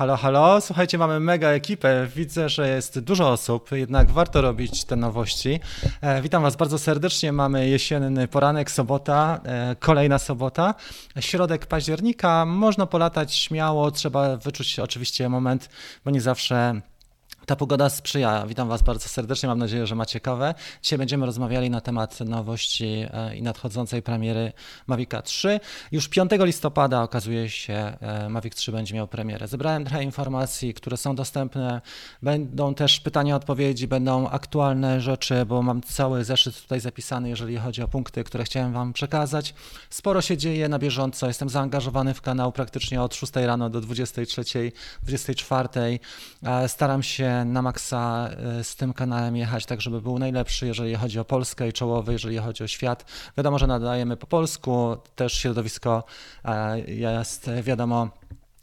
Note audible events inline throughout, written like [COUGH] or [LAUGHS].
Halo, halo, słuchajcie, mamy mega ekipę. Widzę, że jest dużo osób, jednak warto robić te nowości. E, witam Was bardzo serdecznie. Mamy jesienny poranek, sobota, e, kolejna sobota. Środek października, można polatać śmiało, trzeba wyczuć oczywiście moment, bo nie zawsze ta pogoda sprzyja. Witam Was bardzo serdecznie. Mam nadzieję, że macie kawę. Dzisiaj będziemy rozmawiali na temat nowości e, i nadchodzącej premiery Mavica 3. Już 5 listopada okazuje się, e, Mavic 3 będzie miał premierę. Zebrałem trochę informacji, które są dostępne. Będą też pytania, odpowiedzi, będą aktualne rzeczy, bo mam cały zeszyt tutaj zapisany, jeżeli chodzi o punkty, które chciałem Wam przekazać. Sporo się dzieje na bieżąco. Jestem zaangażowany w kanał praktycznie od 6 rano do 23, 24. E, staram się na maksa e, z tym kanałem jechać, tak żeby był najlepszy, jeżeli chodzi o Polskę i czołowy, jeżeli chodzi o świat. Wiadomo, że nadajemy po polsku, też środowisko e, jest, wiadomo,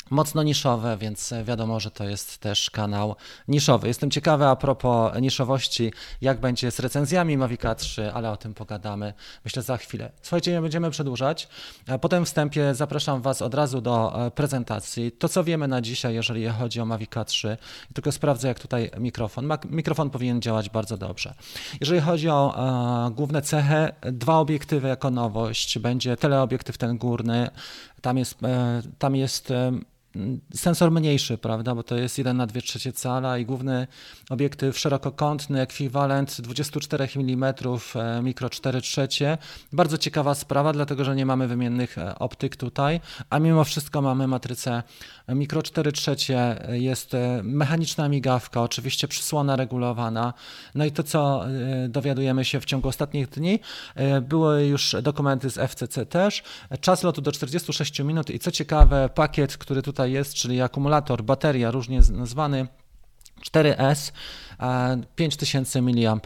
mocno niszowe, więc wiadomo, że to jest też kanał niszowy. Jestem ciekawy a propos niszowości, jak będzie z recenzjami Mavica 3, ale o tym pogadamy myślę za chwilę. Słuchajcie, nie będziemy przedłużać. Po tym wstępie zapraszam Was od razu do e, prezentacji. To, co wiemy na dzisiaj, jeżeli chodzi o Mavica 3, tylko sprawdzę, jak tutaj mikrofon. Mikrofon powinien działać bardzo dobrze. Jeżeli chodzi o e, główne cechy, dwa obiektywy jako nowość. Będzie teleobiektyw ten górny. Tam jest, e, tam jest e, sensor mniejszy, prawda, bo to jest 1 na 2 trzecie cala i główny obiektyw szerokokątny, ekwiwalent 24 mm, mikro 4 trzecie. Bardzo ciekawa sprawa, dlatego że nie mamy wymiennych e, optyk tutaj, a mimo wszystko mamy matrycę mikro 4 trzecie, jest e, mechaniczna migawka, oczywiście przysłona regulowana. No i to, co e, dowiadujemy się w ciągu ostatnich dni, były już dokumenty z FCC też, czas lotu do 46 minut i co ciekawe, pakiet, który tutaj jest, czyli akumulator, bateria, różnie nazwany, 4S 5000 mAh,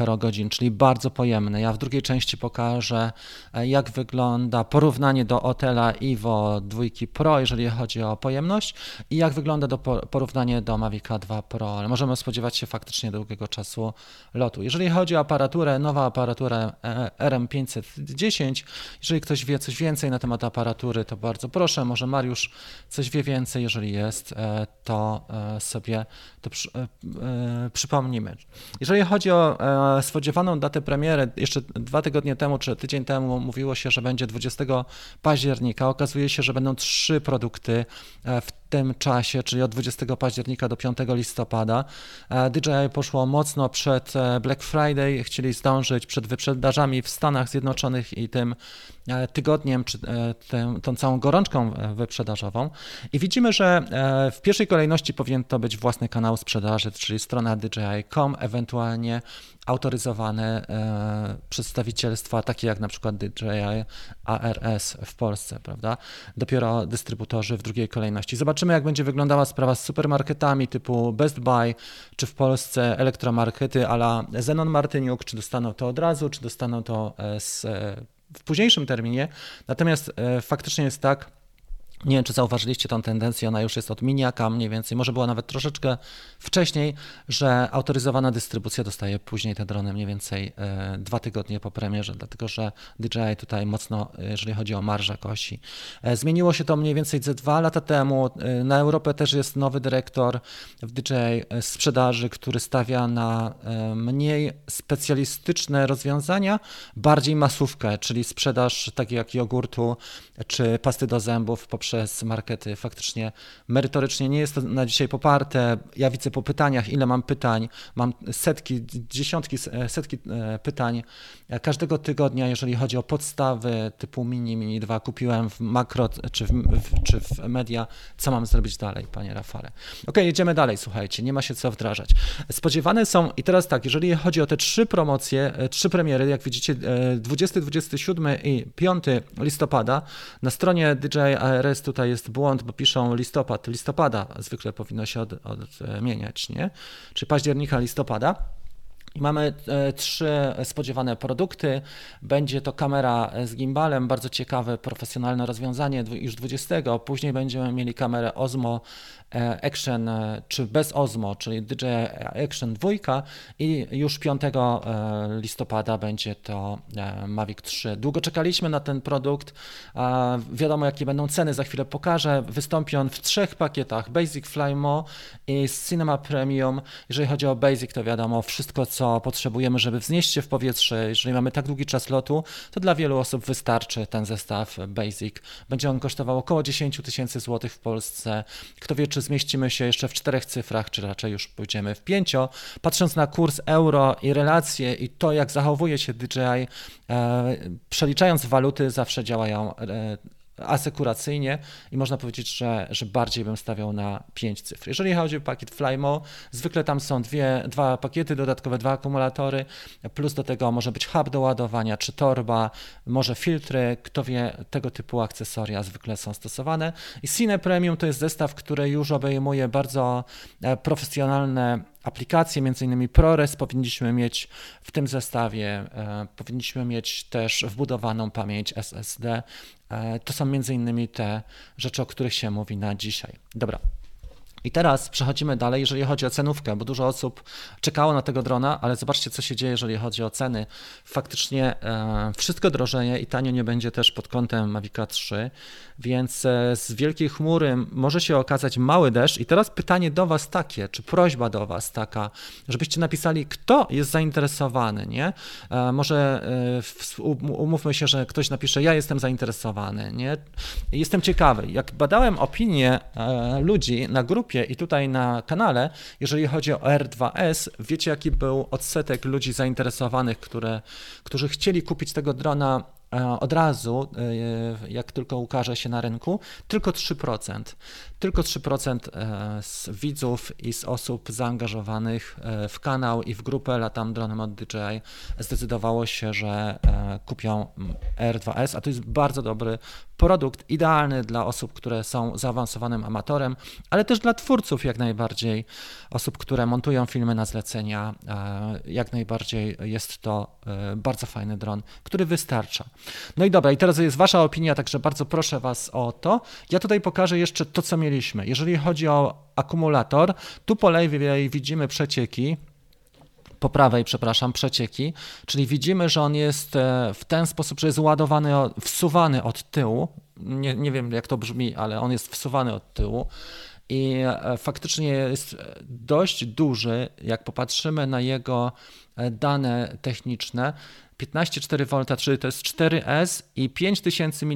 czyli bardzo pojemny. Ja w drugiej części pokażę, e, jak wygląda porównanie do Otela Evo 2 Pro, jeżeli chodzi o pojemność, i jak wygląda do porównanie do Mavica 2 Pro, ale możemy spodziewać się faktycznie długiego czasu lotu. Jeżeli chodzi o aparaturę, nowa aparatura e, RM510, jeżeli ktoś wie coś więcej na temat aparatury, to bardzo proszę, może Mariusz coś wie więcej, jeżeli jest, e, to sobie to jeżeli chodzi o e, spodziewaną datę premiery, jeszcze dwa tygodnie temu czy tydzień temu mówiło się, że będzie 20 października. Okazuje się, że będą trzy produkty e, w tym czasie, czyli od 20 października do 5 listopada. E, DJI poszło mocno przed e, Black Friday, chcieli zdążyć przed wyprzedażami w Stanach Zjednoczonych i tym e, tygodniem, czy tym, tą całą gorączką wyprzedażową. I widzimy, że w pierwszej kolejności powinien to być własny kanał sprzedaży, czyli strona DJI.com, ewentualnie autoryzowane e, przedstawicielstwa, takie jak na przykład DJI ARS w Polsce, prawda? Dopiero dystrybutorzy w drugiej kolejności. Zobaczymy, jak będzie wyglądała sprawa z supermarketami typu Best Buy, czy w Polsce elektromarkety ala Zenon Martyniuk, czy dostaną to od razu, czy dostaną to e, z, e, w późniejszym terminie. Natomiast faktycznie jest tak, nie wiem, czy zauważyliście tą tendencję, ona już jest od miniaka mniej więcej, może była nawet troszeczkę wcześniej, że autoryzowana dystrybucja dostaje później te drony mniej więcej e, dwa tygodnie po premierze, dlatego że DJI tutaj mocno, e, jeżeli chodzi o marżę kosi. E, zmieniło się to mniej więcej ze dwa lata temu. Na Europę też jest nowy dyrektor w DJI sprzedaży, który stawia na mniej specjalistyczne rozwiązania, bardziej masówkę, czyli sprzedaż takiej jak jogurtu czy pasty do zębów poprzez przez markety faktycznie merytorycznie nie jest to na dzisiaj poparte. Ja widzę po pytaniach, ile mam pytań, mam setki, dziesiątki, setki e, pytań każdego tygodnia, jeżeli chodzi o podstawy typu mini, mini 2, kupiłem w makro czy w, czy w media, co mam zrobić dalej, panie Rafale. Ok, jedziemy dalej, słuchajcie, nie ma się co wdrażać. Spodziewane są, i teraz tak, jeżeli chodzi o te trzy promocje, e, trzy premiery, jak widzicie, 20, 27 i 5 listopada, na stronie DJI ARS tutaj jest błąd, bo piszą listopad, listopada zwykle powinno się od, odmieniać, nie? Czy października, listopada. I mamy e, trzy spodziewane produkty. Będzie to kamera z gimbalem, bardzo ciekawe, profesjonalne rozwiązanie już 20. Później będziemy mieli kamerę Osmo Action, e, czy bez Osmo, czyli DJI Action 2 i już 5 listopada będzie to Mavic 3. Długo czekaliśmy na ten produkt. Wiadomo, jakie będą ceny, za chwilę pokażę. Wystąpi on w trzech pakietach: Basic Flymo i Cinema Premium. Jeżeli chodzi o Basic, to wiadomo, wszystko co potrzebujemy, żeby wznieść się w powietrze. Jeżeli mamy tak długi czas lotu, to dla wielu osób wystarczy ten zestaw Basic. Będzie on kosztował około 10 tysięcy złotych w Polsce. Kto wie, czy zmieścimy się jeszcze w czterech cyfrach, czy raczej już pójdziemy w pięcio. Patrząc na kurs euro i relacje i to, jak zachowuje się DJI, e, przeliczając waluty, zawsze działają e, asekuracyjnie i można powiedzieć, że, że bardziej bym stawiał na 5 cyfr. Jeżeli chodzi o pakiet Flymo, zwykle tam są dwie, dwa pakiety dodatkowe, dwa akumulatory, plus do tego może być hub do ładowania, czy torba, może filtry, kto wie, tego typu akcesoria zwykle są stosowane. I Cine Premium to jest zestaw, który już obejmuje bardzo e, profesjonalne aplikacje, między innymi ProRes powinniśmy mieć w tym zestawie, e, powinniśmy mieć też wbudowaną pamięć SSD. E, to są między innymi te rzeczy, o których się mówi na dzisiaj. Dobra, i teraz przechodzimy dalej, jeżeli chodzi o cenówkę, bo dużo osób czekało na tego drona, ale zobaczcie, co się dzieje, jeżeli chodzi o ceny. Faktycznie e, wszystko drożeje i tanio nie będzie też pod kątem Mavica 3, więc e, z wielkiej chmury może się okazać mały deszcz. I teraz pytanie do Was takie, czy prośba do Was taka, żebyście napisali, kto jest zainteresowany, nie? E, może umówmy się, że ktoś napisze, ja jestem zainteresowany, nie? Jestem ciekawy. Jak badałem opinię e, ludzi na grupie, grupie i tutaj na kanale, jeżeli chodzi o R2S, wiecie jaki był odsetek ludzi zainteresowanych, które, którzy chcieli kupić tego drona od razu, e, jak tylko ukaże się na rynku, tylko 3%. Tylko 3% e, z widzów i z osób zaangażowanych w kanał i w grupę Latam Dronem od DJI zdecydowało się, że kupią R2S, a to jest bardzo dobry produkt, idealny dla osób, które są zaawansowanym amatorem, ale też dla twórców jak najbardziej, osób, które montują filmy na zlecenia, jak najbardziej jest to bardzo fajny dron, który wystarcza. No i dobra, i teraz jest Wasza opinia, także bardzo proszę Was o to. Ja tutaj pokażę jeszcze to, co mieliśmy. Jeżeli chodzi o akumulator, tu po lewej widzimy przecieki, po prawej, przepraszam, przecieki, czyli widzimy, że on jest e, w ten sposób, że jest ładowany, wsuwany od tyłu. Nie, nie wiem, jak to brzmi, ale on jest wsuwany od tyłu i e, faktycznie jest dość duży, jak popatrzymy na jego e, dane techniczne. 15,4 V, czyli to jest 4S i 5000 mAh.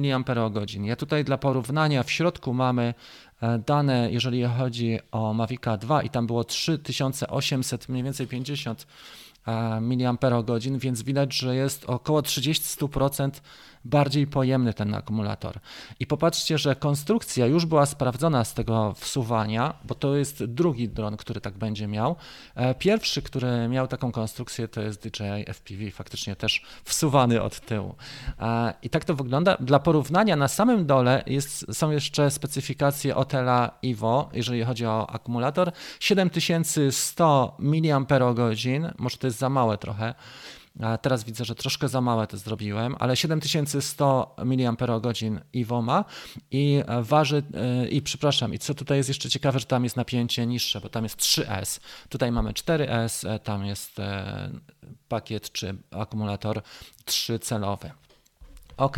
Ja tutaj dla porównania w środku mamy e, dane, jeżeli chodzi o Mavica 2 i tam było 3800, mniej więcej 50 mAh, więc widać, że jest około 30% bardziej pojemny ten akumulator. I popatrzcie, że konstrukcja już była sprawdzona z tego wsuwania, bo to jest drugi dron, który tak będzie miał. E, pierwszy, który miał taką konstrukcję, to jest DJI FPV, faktycznie też wsuwany od tyłu. E, I tak to wygląda. Dla porównania na samym dole jest, są jeszcze specyfikacje Otela Ivo, jeżeli chodzi o akumulator. 7100 mAh, może to jest za małe trochę. Teraz widzę, że troszkę za małe to zrobiłem, ale 7100 mAh Iwo ma i waży, e, i przepraszam, i co tutaj jest jeszcze ciekawe, że tam jest napięcie niższe, bo tam jest 3S. Tutaj mamy 4S, e, tam jest e, pakiet czy akumulator 3-celowy. Ok,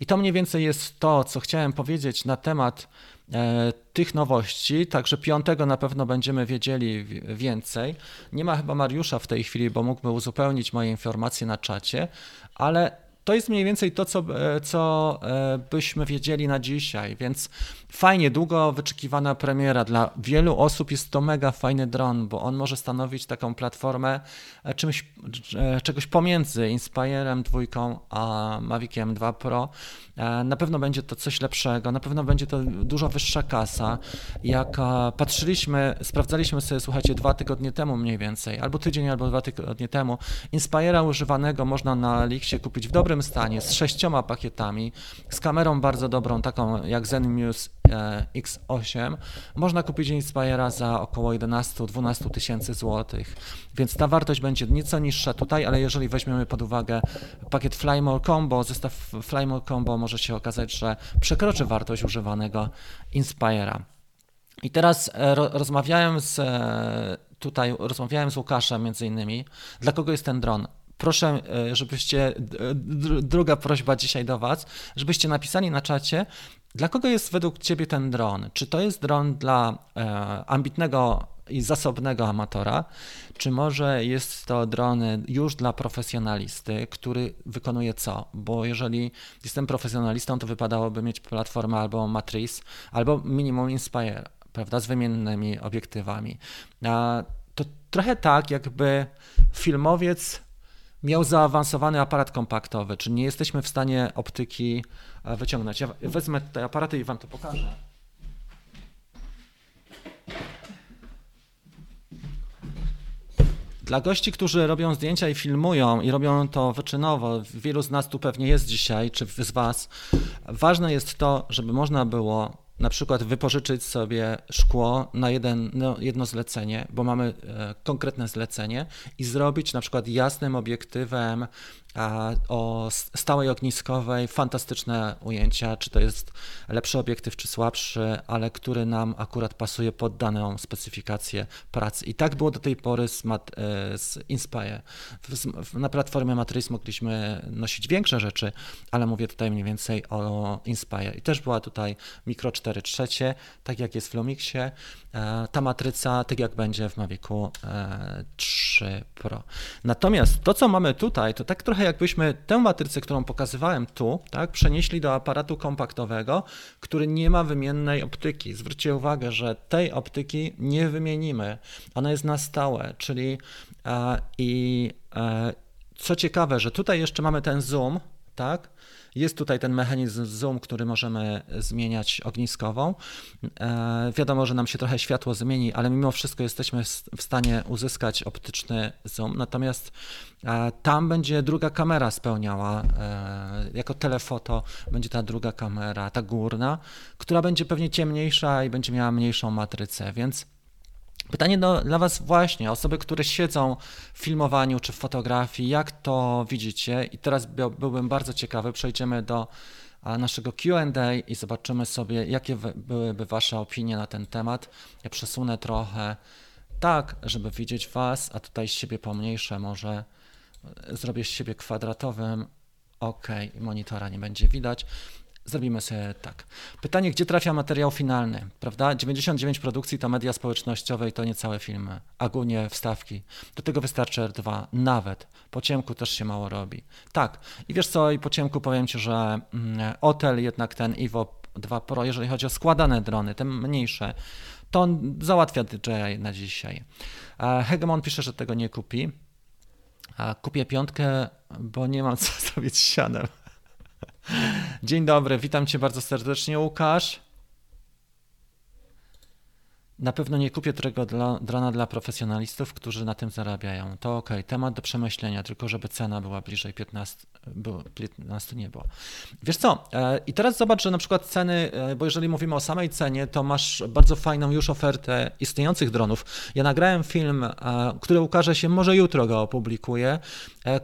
i to mniej więcej jest to, co chciałem powiedzieć na temat E, tych nowości, także piątego na pewno będziemy wiedzieli więcej. Nie ma chyba Mariusza w tej chwili, bo mógłby uzupełnić moje informacje na czacie, ale to jest mniej więcej to, co, e, co e, byśmy wiedzieli na dzisiaj, więc fajnie, długo wyczekiwana premiera. Dla wielu osób jest to mega fajny dron, bo on może stanowić taką platformę e, czymś, czegoś pomiędzy Inspirem 2 a Maviciem 2 Pro. Na pewno będzie to coś lepszego, na pewno będzie to dużo wyższa kasa. Jak patrzyliśmy, sprawdzaliśmy sobie, słuchajcie, dwa tygodnie temu mniej więcej, albo tydzień, albo dwa tygodnie temu, Inspira używanego można na Lixie kupić w dobrym dobrym stanie, z sześcioma pakietami, z kamerą bardzo dobrą, taką jak Zenmuse e, X8, można kupić Inspira za około 11-12 tysięcy złotych. Więc ta wartość będzie nieco niższa tutaj, ale jeżeli weźmiemy pod uwagę pakiet Flymore Combo, zestaw Flymore Combo może się okazać, że przekroczy wartość używanego Inspira. I teraz e, rozmawiałem z, e, tutaj rozmawiałem z Łukaszem między innymi, dla kogo jest ten dron. Proszę, e, żebyście, druga prośba dzisiaj do Was, żebyście napisali na czacie, dla kogo jest według Ciebie ten dron? Czy to jest dron dla ambitnego i zasobnego amatora, czy może jest to dron już dla profesjonalisty, który wykonuje co? Bo jeżeli jestem profesjonalistą, to wypadałoby mieć platformę albo Matrix, albo minimum Inspire prawda, z wymiennymi obiektywami. To trochę tak, jakby filmowiec miał zaawansowany aparat kompaktowy, czyli nie jesteśmy w stanie optyki e, wyciągnąć. Ja wezmę te aparaty i wam to pokażę. Dla gości, którzy robią zdjęcia i filmują i robią to wyczynowo, wielu z nas tu pewnie jest dzisiaj, czy z Was, ważne jest to, żeby można było na przykład wypożyczyć sobie szkło na jeden, no, jedno zlecenie, bo mamy e, konkretne zlecenie i zrobić na przykład jasnym obiektywem o stałej ogniskowej, fantastyczne ujęcia, czy to jest lepszy obiektyw, czy słabszy, ale który nam akurat pasuje pod daną specyfikację pracy. I tak było do tej pory z, Mat e, z Inspire. Na platformie Matrix mogliśmy nosić większe rzeczy, ale mówię tutaj mniej więcej o Inspire. I też była tutaj Micro 4 trzecie, tak jak jest w Lumixie, e, ta matryca, tak jak będzie w Mavicu 3 e, Pro. Natomiast to, co mamy tutaj, to tak trochę jakbyśmy tę matrycę, którą pokazywałem tu, tak, przenieśli do aparatu kompaktowego, który nie ma wymiennej optyki. Zwróćcie uwagę, że tej optyki nie wymienimy. Ona jest na stałe, czyli e, i e, co ciekawe, że tutaj jeszcze mamy ten zoom, tak? Jest tutaj ten mechanizm zoom, który możemy zmieniać ogniskową. E, wiadomo, że nam się trochę światło zmieni, ale mimo wszystko jesteśmy w stanie uzyskać optyczny zoom. Natomiast e, tam będzie druga kamera spełniała, e, jako telefoto będzie ta druga kamera, ta górna, która będzie pewnie ciemniejsza i będzie miała mniejszą matrycę, więc Pytanie do, dla Was właśnie, osoby, które siedzą w filmowaniu czy w fotografii, jak to widzicie? I teraz by, byłbym bardzo ciekawy, przejdziemy do naszego QA i zobaczymy sobie, jakie byłyby Wasze opinie na ten temat. Ja przesunę trochę tak, żeby widzieć Was, a tutaj siebie pomniejsze może e, zrobię siebie kwadratowym. OK, monitora nie będzie widać. Zrobimy sobie tak. Pytanie, gdzie trafia materiał finalny, prawda? 99 produkcji to media społecznościowe i to nie całe filmy, a głównie wstawki. Do tego wystarczy R2, nawet. Po ciemku też się mało robi. Tak, i wiesz co, i po ciemku powiem Ci, że mm, Otel jednak ten Ivo 2 Pro, jeżeli chodzi o składane drony, te mniejsze, to on załatwia DJI na dzisiaj. Hegemon pisze, że tego nie kupi. Kupię piątkę, bo nie mam co [LAUGHS] zrobić z sianem. Dzień dobry, witam cię bardzo serdecznie, Łukasz. Na pewno nie kupię tego dla, drona dla profesjonalistów, którzy na tym zarabiają. To ok, temat do przemyślenia, tylko żeby cena była bliżej 15, było, 15 nie było. Wiesz co, e, i teraz zobacz, że na przykład ceny, e, bo jeżeli mówimy o samej cenie, to masz bardzo fajną już ofertę istniejących dronów. Ja nagrałem film, e, który ukaże się, może jutro go opublikuję.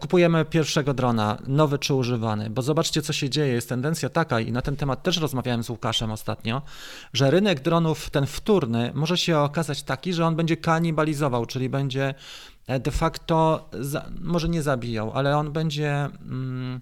Kupujemy pierwszego drona, nowy czy używany, bo zobaczcie, co się dzieje. Jest tendencja taka, i na ten temat też rozmawiałem z Łukaszem ostatnio, że rynek dronów, ten wtórny, może się okazać taki, że on będzie kanibalizował, czyli będzie e, de facto, może nie zabijał, ale on będzie. Mm,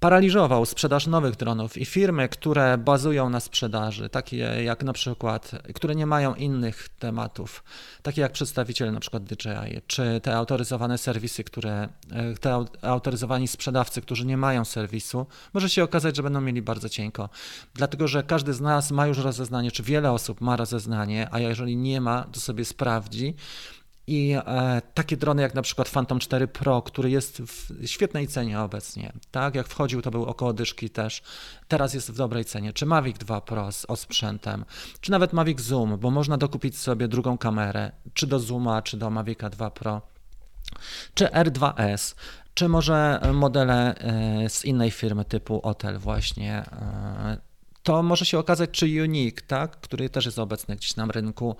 paraliżował sprzedaż nowych dronów i firmy, które bazują na sprzedaży, takie jak na przykład, które nie mają innych tematów, takie jak przedstawiciele na przykład DJI, czy te autoryzowane serwisy, które, e, te autoryzowani sprzedawcy, którzy nie mają serwisu, może się okazać, że będą mieli bardzo cienko. Dlatego, że każdy z nas ma już rozeznanie, czy wiele osób ma rozeznanie, a jeżeli nie ma, to sobie sprawdzi, i e, takie drony jak na przykład Phantom 4 Pro, który jest w świetnej cenie obecnie, tak? Jak wchodził, to był około dyszki też. Teraz jest w dobrej cenie. Czy Mavic 2 Pro z osprzętem, czy nawet Mavic Zoom, bo można dokupić sobie drugą kamerę, czy do Zooma, czy do Mavica 2 Pro, czy R2S, czy może modele z innej firmy typu Otel właśnie. To może się okazać, czy Unique, tak, który też jest obecny gdzieś na rynku,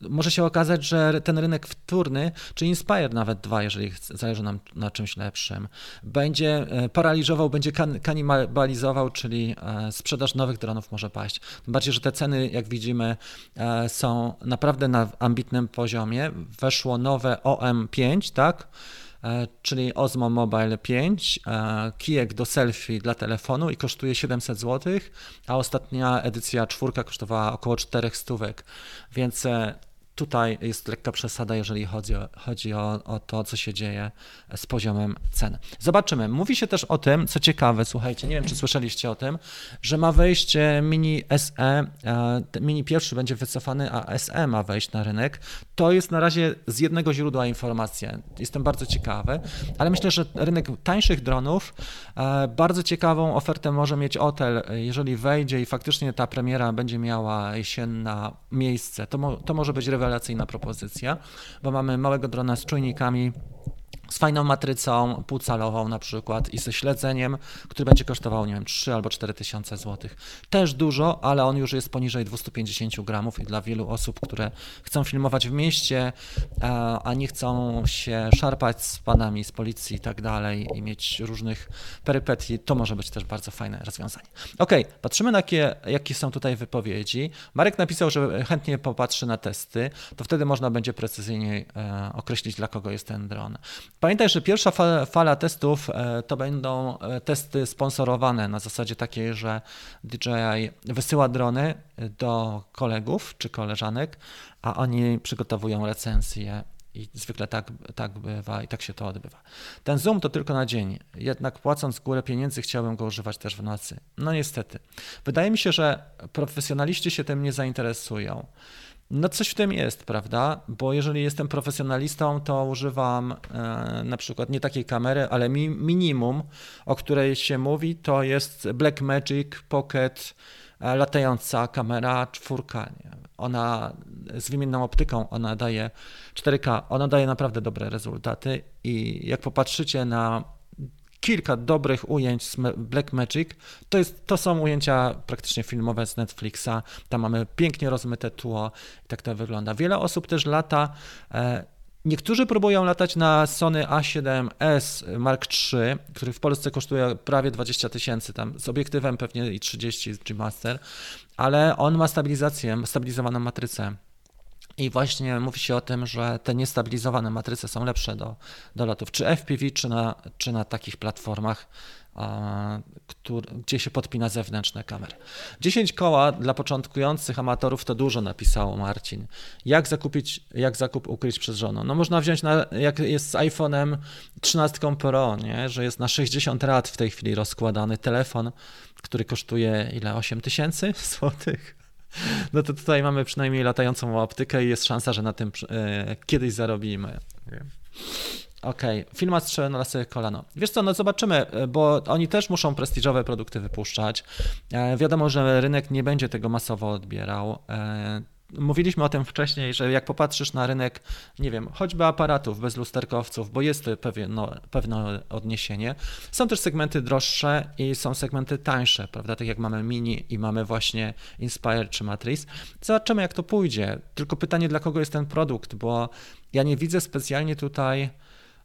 może się okazać, że ten rynek wtórny, czy Inspire nawet dwa, jeżeli zależy nam na czymś lepszym, będzie e, paraliżował, będzie kanibalizował, czyli e, sprzedaż nowych dronów może paść. Tym bardziej, że te ceny, jak widzimy, e, są naprawdę na ambitnym poziomie. Weszło nowe OM5, tak? Czyli Osmo Mobile 5, kijek do selfie dla telefonu i kosztuje 700 zł, a ostatnia edycja czwórka kosztowała około 400 stówek, więc tutaj jest lekka przesada, jeżeli chodzi, o, chodzi o, o, to, co się dzieje z poziomem cen. Zobaczymy. Mówi się też o tym, co ciekawe, słuchajcie, nie wiem, czy słyszeliście o tym, że ma wejść Mini SE, e, Mini pierwszy będzie wycofany, a SE ma wejść na rynek. To jest na razie z jednego źródła informacja. Jestem bardzo ciekawy, ale myślę, że rynek tańszych dronów, e, bardzo ciekawą ofertę może mieć Otel, jeżeli wejdzie i faktycznie ta premiera będzie miała jesienna miejsce, to, mo, to może być rewelacja rewelacyjna propozycja, bo mamy małego drona z czujnikami, z fajną matrycą półcalową na przykład i ze śledzeniem, który będzie kosztował, nie wiem, 3 albo 4 tysiące złotych. Też dużo, ale on już jest poniżej 250 gramów i dla wielu osób, które chcą filmować w mieście, a nie chcą się szarpać z panami z policji i tak dalej i mieć różnych perypetii, to może być też bardzo fajne rozwiązanie. Ok, patrzymy na jakie, jakie są tutaj wypowiedzi. Marek napisał, że chętnie popatrzy na testy, to wtedy można będzie precyzyjnie e, określić, dla kogo jest ten dron. Pamiętaj, że pierwsza fala, testów e, to będą e, testy sponsorowane na zasadzie takiej, że DJI wysyła drony do kolegów czy koleżanek, a oni przygotowują recenzje i zwykle tak, tak bywa i tak się to odbywa. Ten Zoom to tylko na dzień, jednak płacąc górę pieniędzy chciałbym go używać też w nocy. No niestety. Wydaje mi się, że profesjonaliści się tym nie zainteresują. No coś w tym jest, prawda? Bo jeżeli jestem profesjonalistą, to używam e, na przykład nie takiej kamery, ale mi, minimum, o której się mówi, to jest Blackmagic Pocket e, latająca kamera czwórka. Nie? Ona z wymienną optyką, ona daje 4K, ona daje naprawdę dobre rezultaty i jak popatrzycie na kilka dobrych ujęć z Black Magic. To, jest, to są ujęcia praktycznie filmowe z Netflixa. Tam mamy pięknie rozmyte tło i tak to wygląda. Wiele osób też lata. E, niektórzy próbują latać na Sony A7S Mark III, który w Polsce kosztuje prawie 20 tysięcy, tam z obiektywem pewnie i 30 z G-Master, ale on ma stabilizację, stabilizowaną matrycę i właśnie mówi się o tym, że te niestabilizowane matryce są lepsze do, do lotów, czy FPV, czy na, czy na takich platformach, a, który, gdzie się podpina zewnętrzne kamery. 10 koła dla początkujących amatorów to dużo, napisał Marcin. Jak zakupić, jak zakup ukryć przez żonę? No można wziąć, na, jak jest z iPhone'em 13 Pro, nie? że jest na 60 rat w tej chwili rozkładany telefon, który kosztuje ile? 8 tysięcy [LAUGHS] złotych? No to tutaj mamy przynajmniej latającą optykę i jest szansa, że na tym e, kiedyś zarobimy. Okej, okay. firma strzelę na lasy kolano. Wiesz co, no zobaczymy, e, bo oni też muszą prestiżowe produkty wypuszczać. E, wiadomo, że rynek nie będzie tego masowo odbierał. E, Mówiliśmy o tym wcześniej, że jak popatrzysz na rynek, nie wiem, choćby aparatów bez lusterkowców, bo jest pewien, no, pewne odniesienie, są też segmenty droższe i są segmenty tańsze, prawda? Tak jak mamy Mini i mamy właśnie Inspire czy Matrix. Zobaczymy, jak to pójdzie. Tylko pytanie, dla kogo jest ten produkt, bo ja nie widzę specjalnie tutaj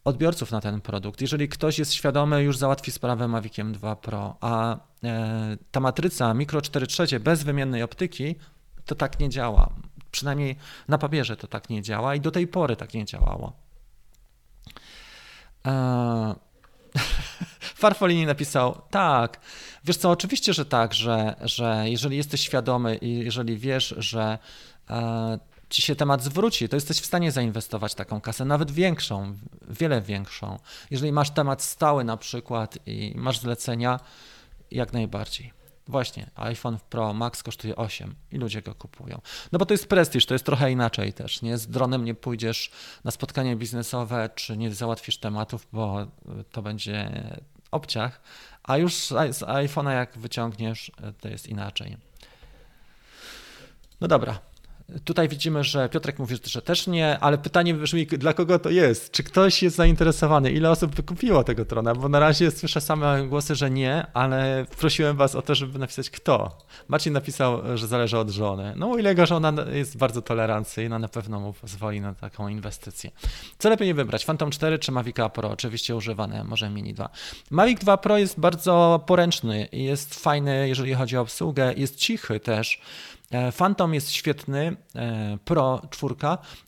odbiorców na ten produkt. Jeżeli ktoś jest świadomy, już załatwi sprawę Maviciem 2 Pro, a e, ta matryca Micro 4 trzecie bez wymiennej optyki to tak nie działa. Przynajmniej na papierze to tak nie działa i do tej pory tak nie działało. Eee... [LAUGHS] Farfolini napisał, tak, wiesz co, oczywiście, że tak, że, że jeżeli jesteś świadomy i jeżeli wiesz, że e, ci się temat zwróci, to jesteś w stanie zainwestować taką kasę, nawet większą, wiele większą. Jeżeli masz temat stały na przykład i masz zlecenia, jak najbardziej. Właśnie, iPhone Pro Max kosztuje 8 i ludzie go kupują. No bo to jest prestiż, to jest trochę inaczej też, nie? Z dronem nie pójdziesz na spotkanie biznesowe, czy nie załatwisz tematów, bo to będzie obciach, a już z iPhone'a jak wyciągniesz, to jest inaczej. No dobra, Tutaj widzimy, że Piotrek mówi, że też nie, ale pytanie brzmi, dla kogo to jest? Czy ktoś jest zainteresowany? Ile osób wykupiło tego trona? Bo na razie słyszę same głosy, że nie, ale prosiłem was o to, żeby napisać kto. Marcin napisał, że zależy od żony. No o ile jego żona jest bardzo tolerancyjna, na pewno mu pozwoli na taką inwestycję. Co lepiej wybrać? Phantom 4 czy Mavic Pro? Oczywiście używane, może Mini 2. Mavic 2 Pro jest bardzo poręczny jest fajny, jeżeli chodzi o obsługę, jest cichy też. E, Phantom jest świetny, e, Pro 4,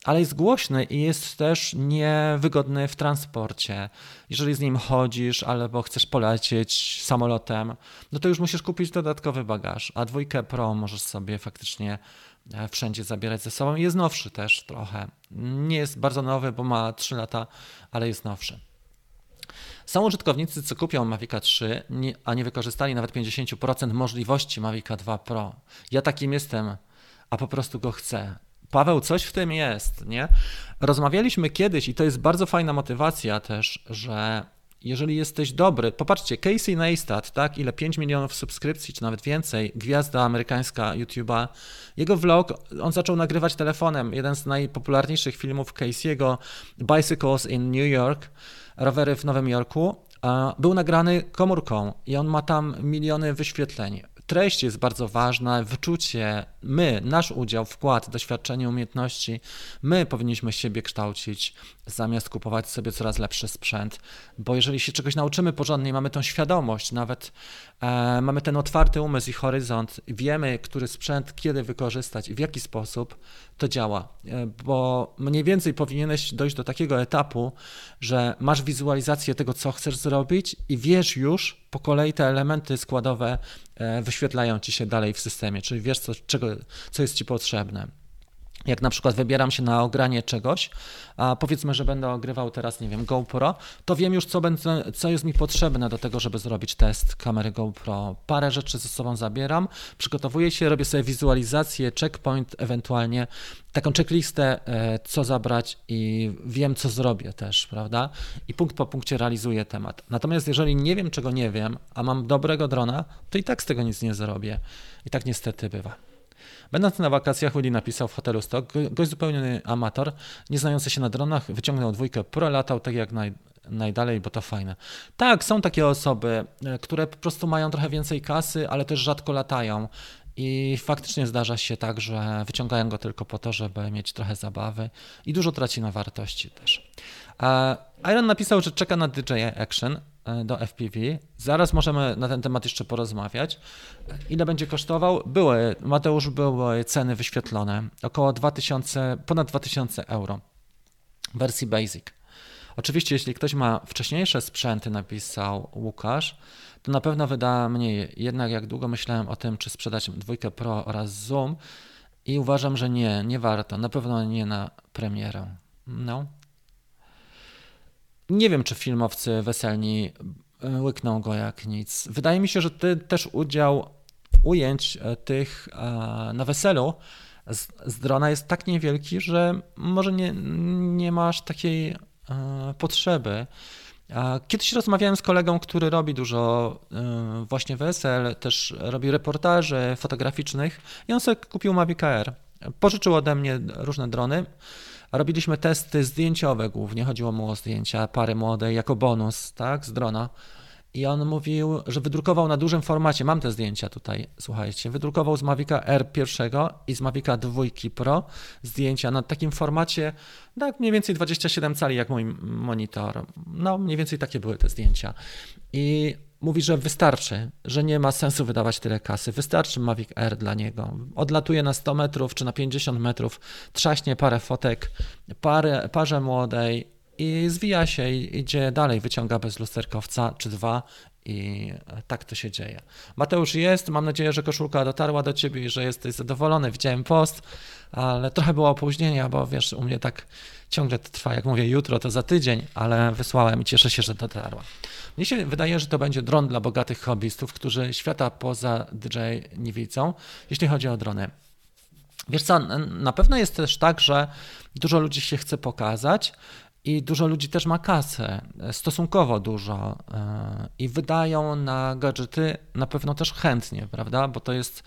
ale jest głośny i jest też niewygodny w transporcie. Jeżeli z nim chodzisz albo chcesz polecieć samolotem, no to już musisz kupić dodatkowy bagaż, a dwójkę Pro możesz sobie faktycznie e, wszędzie zabierać ze sobą. Jest nowszy też trochę. Nie jest bardzo nowy, bo ma 3 lata, ale jest nowszy. Są użytkownicy, co kupią Mavica 3, a nie wykorzystali nawet 50% możliwości Mavica 2 Pro. Ja takim jestem, a po prostu go chcę. Paweł, coś w tym jest, nie? Rozmawialiśmy kiedyś i to jest bardzo fajna motywacja też, że jeżeli jesteś dobry, popatrzcie, Casey Neistat, tak, ile 5 milionów subskrypcji, czy nawet więcej, gwiazda amerykańska YouTube'a, jego vlog, on zaczął nagrywać telefonem, jeden z najpopularniejszych filmów Casey'ego, Bicycles in New York, rowery w Nowym Jorku, był nagrany komórką i on ma tam miliony wyświetleń. Treść jest bardzo ważna, wyczucie, my, nasz udział, wkład, doświadczenie, umiejętności, my powinniśmy siebie kształcić, zamiast kupować sobie coraz lepszy sprzęt, bo jeżeli się czegoś nauczymy porządnie, mamy tą świadomość, nawet e, mamy ten otwarty umysł i horyzont, wiemy, który sprzęt kiedy wykorzystać i w jaki sposób, to działa, e, bo mniej więcej powinieneś dojść do takiego etapu, że masz wizualizację tego, co chcesz zrobić i wiesz już po kolei te elementy składowe e, wyświetlają ci się dalej w systemie, czyli wiesz, co, czego, co jest ci potrzebne jak na przykład wybieram się na ogranie czegoś, a powiedzmy, że będę ogrywał teraz, nie wiem, GoPro, to wiem już, co, będę, co jest mi potrzebne do tego, żeby zrobić test kamery GoPro. Parę rzeczy ze sobą zabieram, przygotowuję się, robię sobie wizualizację, checkpoint, ewentualnie taką checklistę, e, co zabrać i wiem, co zrobię też, prawda? I punkt po punkcie realizuję temat. Natomiast jeżeli nie wiem, czego nie wiem, a mam dobrego drona, to i tak z tego nic nie zrobię. I tak niestety bywa. Będąc na wakacjach, Willy napisał w hotelu Stock, gość zupełnie amator, nie znający się na dronach, wyciągnął dwójkę pro, latał tak jak naj, najdalej, bo to fajne. Tak, są takie osoby, e, które po prostu mają trochę więcej kasy, ale też rzadko latają. I faktycznie zdarza się tak, że wyciągają go tylko po to, żeby mieć trochę zabawy i dużo traci na wartości też. E, Iron napisał, że czeka na DJI Action. E, do FPV. Zaraz możemy na ten temat jeszcze porozmawiać. Ile będzie kosztował? Były, Mateusz, były ceny wyświetlone. Około 2000, ponad 2000 euro w wersji Basic. Oczywiście, jeśli ktoś ma wcześniejsze sprzęty, napisał Łukasz, to na pewno wyda mniej. Jednak jak długo myślałem o tym, czy sprzedać dwójkę Pro oraz Zoom i uważam, że nie, nie warto. Na pewno nie na premierę. No, nie wiem, czy filmowcy weselni e, łykną go jak nic. Wydaje mi się, że ty też udział ujęć e, tych e, na weselu z, drona jest tak niewielki, że może nie, nie masz takiej potrzeby. Kiedyś rozmawiałem z kolegą, który robi dużo właśnie wesel, też robi reportaży fotograficznych i on sobie kupił Mavic Air. Pożyczył ode mnie różne drony. Robiliśmy testy zdjęciowe głównie, chodziło mu o zdjęcia pary młodej jako bonus, tak, z drona. I on mówił, że wydrukował na dużym formacie, mam te zdjęcia tutaj, słuchajcie, wydrukował z Mavica R pierwszego i z Mavica 2 Pro zdjęcia na takim formacie, tak mniej więcej 27 cali jak mój monitor. No mniej więcej takie były te zdjęcia. I mówi, że wystarczy, że nie ma sensu wydawać tyle kasy. Wystarczy Mavic Air dla niego. Odlatuje na 100 metrów czy na 50 metrów, trzaśnie parę fotek parę, parze młodej i zwija się i idzie dalej, wyciąga bez lusterkowca czy dwa i tak to się dzieje. Mateusz jest, mam nadzieję, że koszulka dotarła do ciebie i że jesteś zadowolony. Widziałem post, ale trochę było opóźnienia, bo wiesz, u mnie tak ciągle to trwa, jak mówię, jutro to za tydzień, ale wysłałem i cieszę się, że dotarła. Mnie się wydaje, że to będzie dron dla bogatych hobbystów, którzy świata poza DJ nie widzą, jeśli chodzi o drony. Wiesz co, na pewno jest też tak, że dużo ludzi się chce pokazać i dużo ludzi też ma kasę, stosunkowo dużo e, i wydają na gadżety na pewno też chętnie, prawda? Bo to jest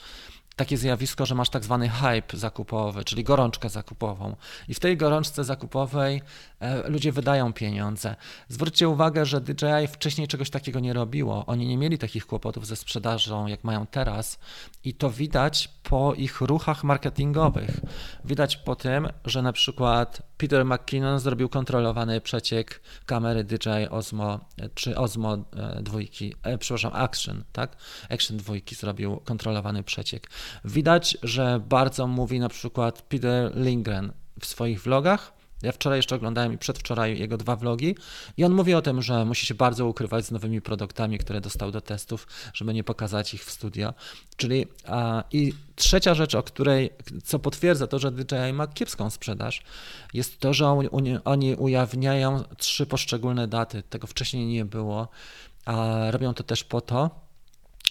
takie zjawisko, że masz tak zwany hype zakupowy, czyli gorączkę zakupową. I w tej gorączce zakupowej e, ludzie wydają pieniądze. Zwróćcie uwagę, że DJI wcześniej czegoś takiego nie robiło. Oni nie mieli takich kłopotów ze sprzedażą, jak mają teraz. I to widać po ich ruchach marketingowych. Widać po tym, że na przykład Peter McKinnon zrobił kontrolowany przeciek kamery DJI Osmo czy Osmo e, dwójki, e, przepraszam, Action, tak? Action dwójki zrobił kontrolowany przeciek. Widać, że bardzo mówi na przykład Peter Lindgren w swoich vlogach, ja wczoraj jeszcze oglądałem i przedwczoraj jego dwa vlogi i on mówi o tym, że musi się bardzo ukrywać z nowymi produktami, które dostał do testów, żeby nie pokazać ich w studio. Czyli a, i trzecia rzecz, o której, co potwierdza to, że DJI ma kiepską sprzedaż, jest to, że on, oni ujawniają trzy poszczególne daty. Tego wcześniej nie było, a robią to też po to,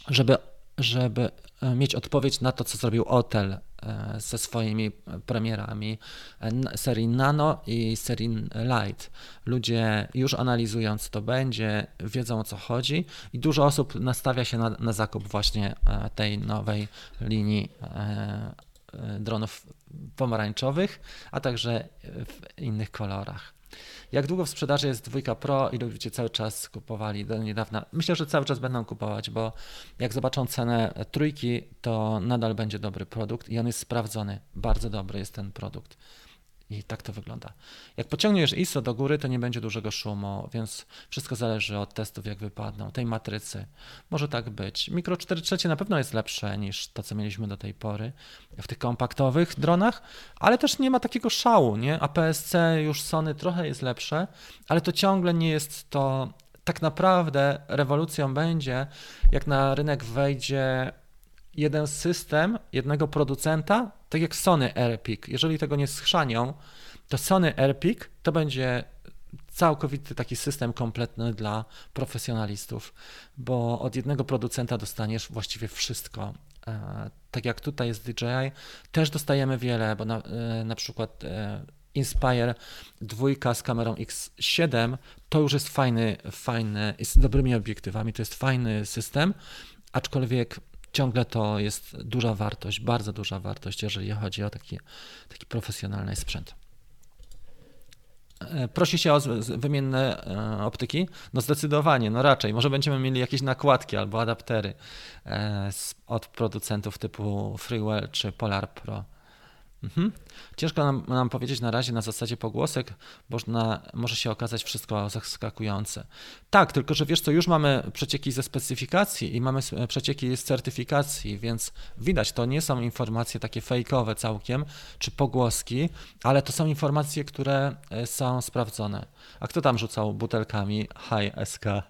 żeby żeby e, mieć odpowiedź na to, co zrobił Otel e, ze swoimi premierami e, serii Nano i serii Light. Ludzie już analizując to będzie, wiedzą o co chodzi i dużo osób nastawia się na, na zakup właśnie tej nowej linii dronów pomarańczowych, a także w innych kolorach. Jak długo w sprzedaży jest dwójka Pro i ludzie cały czas kupowali do niedawna? Myślę, że cały czas będą kupować, bo jak zobaczą cenę trójki, to nadal będzie dobry produkt i on jest sprawdzony. Bardzo dobry jest ten produkt. I tak to wygląda. Jak pociągniesz ISO do góry, to nie będzie dużego szumu, więc wszystko zależy od testów, jak wypadną, tej matrycy. Może tak być. Mikro 4 trzecie na pewno jest lepsze niż to, co mieliśmy do tej pory w tych kompaktowych dronach, ale też nie ma takiego szału, nie? APS-C już Sony trochę jest lepsze, ale to ciągle nie jest to. Tak naprawdę rewolucją będzie, jak na rynek wejdzie jeden system jednego producenta, tak jak Sony AirPic. Jeżeli tego nie schrzanią, to Sony AirPic to będzie całkowity taki system kompletny dla profesjonalistów, bo od jednego producenta dostaniesz właściwie wszystko. E, tak jak tutaj jest DJI, też dostajemy wiele, bo na, e, na przykład e, Inspire 2 z kamerą X7 to już jest fajny, fajny, z dobrymi obiektywami, to jest fajny system, aczkolwiek ciągle to jest duża wartość, bardzo duża wartość, jeżeli chodzi o taki, taki profesjonalny sprzęt. E, prosi się o wymienne e, optyki? No zdecydowanie, no raczej. Może będziemy mieli jakieś nakładki albo adaptery e, od producentów typu Freewell czy Polar Pro. Mhm. Ciężko nam, nam, powiedzieć na razie na zasadzie pogłosek, bo na, może się okazać wszystko zaskakujące. Tak, tylko że wiesz co, już mamy przecieki ze specyfikacji i mamy przecieki z certyfikacji, więc widać, to nie są informacje takie fejkowe całkiem, czy pogłoski, ale to są informacje, które e, są sprawdzone. A kto tam rzucał butelkami High SK? E,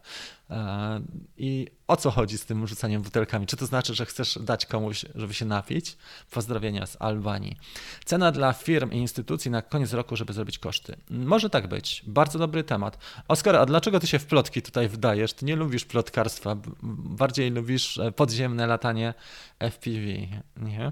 I o co chodzi z tym rzucaniem butelkami? Czy to znaczy, że chcesz dać komuś, żeby się napić? Pozdrowienia z Albanii. Cena dla firm i instytucji na koniec roku, żeby zrobić koszty. Może tak być. Bardzo dobry temat. Oskar, a dlaczego ty się w plotki tutaj wdajesz? Ty nie lubisz plotkarstwa, bardziej lubisz e, podziemne latanie FPV, nie?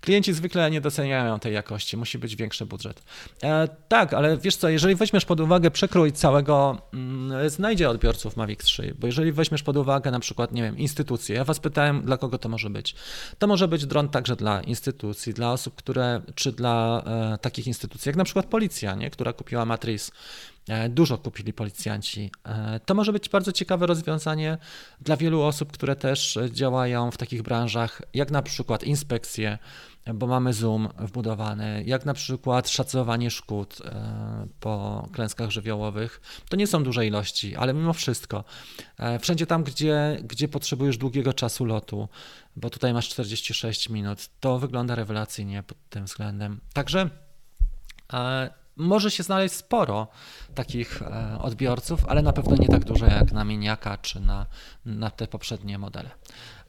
Klienci zwykle nie doceniają tej jakości, musi być większy budżet. E, tak, ale wiesz co, jeżeli weźmiesz pod uwagę przekrój całego, mm, znajdzie odbiorców Mavic 3, bo jeżeli weźmiesz pod uwagę na przykład, nie wiem, instytucje, ja was pytałem, dla kogo to może być. To może być dron także dla instytucji, dla osób, które, czy dla e, takich instytucji, jak na przykład policja, nie? która kupiła Matriz, E, dużo kupili policjanci. E, to może być bardzo ciekawe rozwiązanie dla wielu osób, które też działają w takich branżach, jak na przykład inspekcje, bo mamy Zoom wbudowany, jak na przykład szacowanie szkód e, po klęskach żywiołowych. To nie są duże ilości, ale mimo wszystko, wszędzie tam, gdzie, gdzie potrzebujesz długiego czasu lotu, bo tutaj masz 46 minut, to wygląda rewelacyjnie pod tym względem. Także może się znaleźć sporo takich e, odbiorców, ale na pewno nie tak dużo jak na Miniaka czy na, na te poprzednie modele.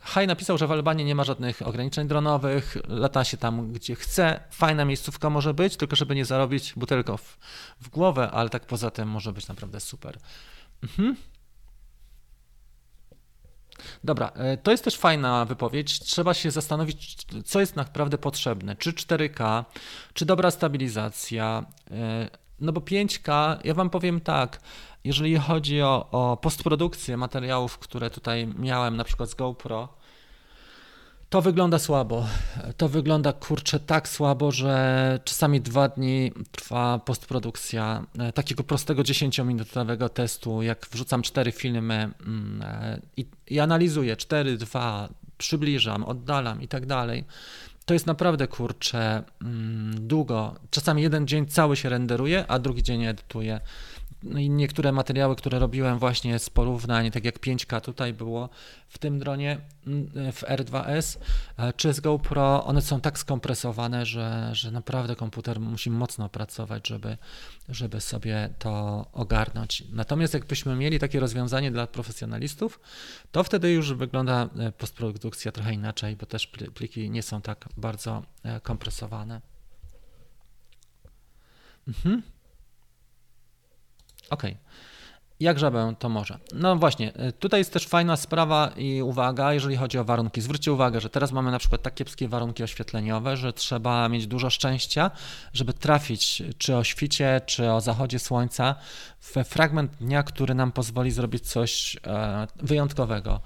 Haj napisał, że w Albanii nie ma żadnych ograniczeń dronowych, lata się tam gdzie chce, fajna miejscówka może być, tylko żeby nie zarobić butelką w, w głowę, ale tak poza tym może być naprawdę super. Mhm. Dobra, e, to jest też fajna wypowiedź. Trzeba się zastanowić, co jest naprawdę potrzebne. Czy 4K, czy dobra stabilizacja. E, no bo 5K, ja Wam powiem tak, jeżeli chodzi o, o postprodukcję materiałów, które tutaj miałem, na przykład z GoPro, To wygląda słabo. To wygląda kurczę tak słabo, że czasami dwa dni trwa postprodukcja e, takiego prostego 10-minutowego testu. Jak wrzucam cztery filmy mm, e, i, i analizuję cztery, dwa, przybliżam, oddalam i tak dalej. To jest naprawdę kurczę mm, długo. Czasami jeden dzień cały się renderuje, a drugi dzień edytuję. No niektóre materiały, które robiłem właśnie z porównań, tak jak 5K tutaj było w tym dronie mm, w R2S e, czy z GoPro, one są tak skompresowane, że, że naprawdę komputer musi mocno pracować, żeby, żeby sobie to ogarnąć. Natomiast jakbyśmy mieli takie rozwiązanie dla profesjonalistów, to wtedy już wygląda e, postprodukcja trochę inaczej, bo też pliki nie są tak bardzo e, kompresowane. Mhm. Okej. Okay. Jak żabę to może? No właśnie, y, tutaj jest też fajna sprawa i uwaga, jeżeli chodzi o warunki. Zwróćcie uwagę, że teraz mamy na przykład tak kiepskie warunki oświetleniowe, że trzeba mieć dużo szczęścia, żeby trafić czy o świcie, czy o zachodzie słońca w fragment dnia, który nam pozwoli zrobić coś e, wyjątkowego.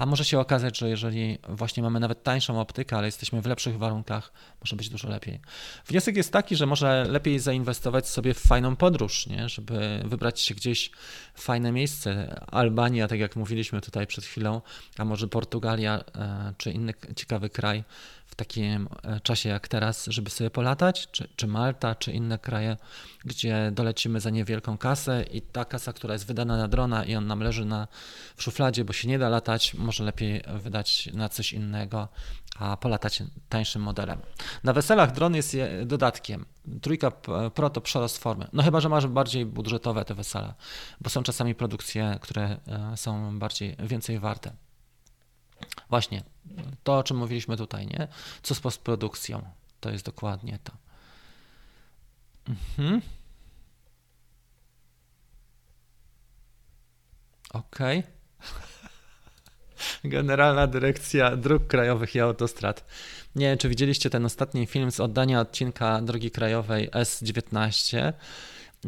A może się okazać, że jeżeli właśnie mamy nawet tańszą optykę, ale jesteśmy w lepszych warunkach, może być dużo lepiej. Wniosek jest taki, że może lepiej zainwestować sobie w fajną podróż, nie? żeby wybrać się gdzieś w fajne miejsce. Albania, tak jak mówiliśmy tutaj przed chwilą, a może Portugalia e, czy inny ciekawy kraj takim e, czasie jak teraz, żeby sobie polatać, czy, czy Malta, czy inne kraje, gdzie dolecimy za niewielką kasę i ta kasa, która jest wydana na drona i on nam leży na, w szufladzie, bo się nie da latać, może lepiej wydać na coś innego, a polatać tańszym modelem. Na weselach dron jest dodatkiem. Trójka Pro to przerost formy. No chyba, że masz bardziej budżetowe te wesela, bo są czasami produkcje, które e, są bardziej, więcej warte. Właśnie, to o czym mówiliśmy tutaj, nie? Co z postprodukcją? To jest dokładnie to. Mhm. Okej. Okay. [LAUGHS] Generalna Dyrekcja Dróg Krajowych i Autostrad. Nie wiem, czy widzieliście ten ostatni film z oddania odcinka drogi krajowej S19.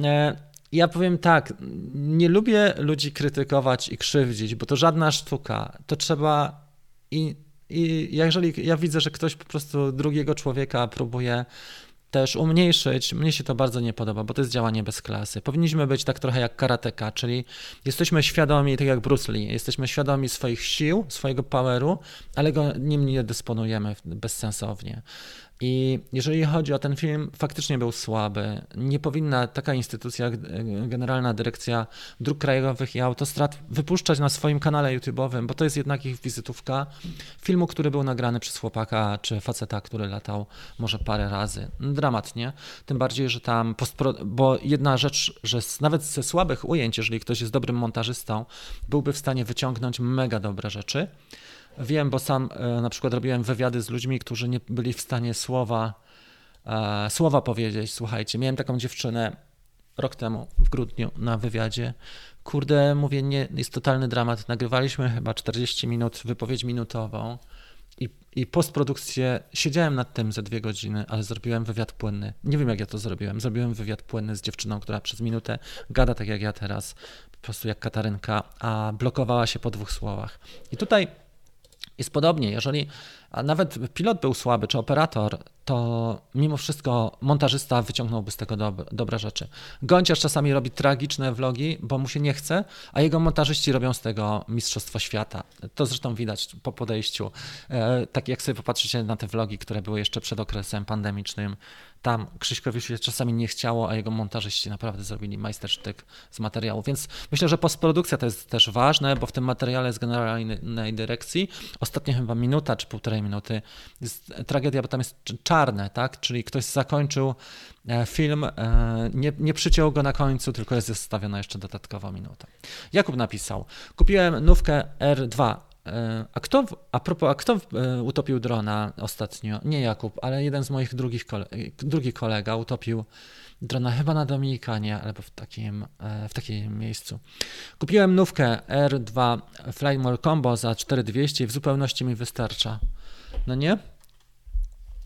E, ja powiem tak, nie lubię ludzi krytykować i krzywdzić, bo to żadna sztuka. To trzeba i, i jeżeli ja widzę, że ktoś po prostu drugiego człowieka próbuje też umniejszyć, mnie się to bardzo nie podoba, bo to jest działanie bez klasy. Powinniśmy być tak trochę jak karateka, czyli jesteśmy świadomi, tak jak Bruce Lee, jesteśmy świadomi swoich sił, swojego poweru, ale go nim nie dysponujemy bezsensownie. I jeżeli chodzi o ten film, faktycznie był słaby. Nie powinna taka instytucja, Generalna Dyrekcja Dróg Krajowych i Autostrad, wypuszczać na swoim kanale YouTube'owym, bo to jest jednak ich wizytówka filmu, który był nagrany przez chłopaka czy faceta, który latał może parę razy. Dramat, nie? Tym bardziej, że tam, postpro... bo jedna rzecz, że nawet ze słabych ujęć, jeżeli ktoś jest dobrym montażystą, byłby w stanie wyciągnąć mega dobre rzeczy. Wiem, bo sam e, na przykład robiłem wywiady z ludźmi, którzy nie byli w stanie słowa, e, słowa powiedzieć. Słuchajcie, miałem taką dziewczynę rok temu w grudniu na wywiadzie. Kurde, mówię, nie, jest totalny dramat. Nagrywaliśmy chyba 40 minut, wypowiedź minutową i, i postprodukcję. Siedziałem nad tym ze dwie godziny, ale zrobiłem wywiad płynny. Nie wiem, jak ja to zrobiłem. Zrobiłem wywiad płynny z dziewczyną, która przez minutę gada tak jak ja teraz, po prostu jak Katarynka, a blokowała się po dwóch słowach. I tutaj jest podobnie, jeżeli nawet pilot był słaby, czy operator, to mimo wszystko montażysta wyciągnąłby z tego dobre, dobre rzeczy. Gąciarz czasami robi tragiczne vlogi, bo mu się nie chce, a jego montażyści robią z tego mistrzostwo świata. To zresztą widać po podejściu. E, tak jak sobie popatrzycie na te vlogi, które były jeszcze przed okresem pandemicznym, tam Krzyśkowi się czasami nie chciało, a jego montażyści naprawdę zrobili majstersztyk z materiału. Więc myślę, że postprodukcja to jest też ważne, bo w tym materiale z generalnej dyrekcji ostatnia chyba minuta czy półtorej minuty jest tragedia, bo tam jest czarne, tak? Czyli ktoś zakończył e, film, e, nie, nie przyciął go na końcu, tylko jest zostawiona jeszcze dodatkowa minuta. Jakub napisał: Kupiłem nówkę R2 E, a kto, a propos, a kto e, utopił drona ostatnio? Nie Jakub, ale jeden z moich drugich kole, drugi kolega utopił drona chyba na Dominikanie, albo w takim, e, w takim miejscu. Kupiłem nówkę R2 Flymore Combo za 4200 i w zupełności mi wystarcza. No nie?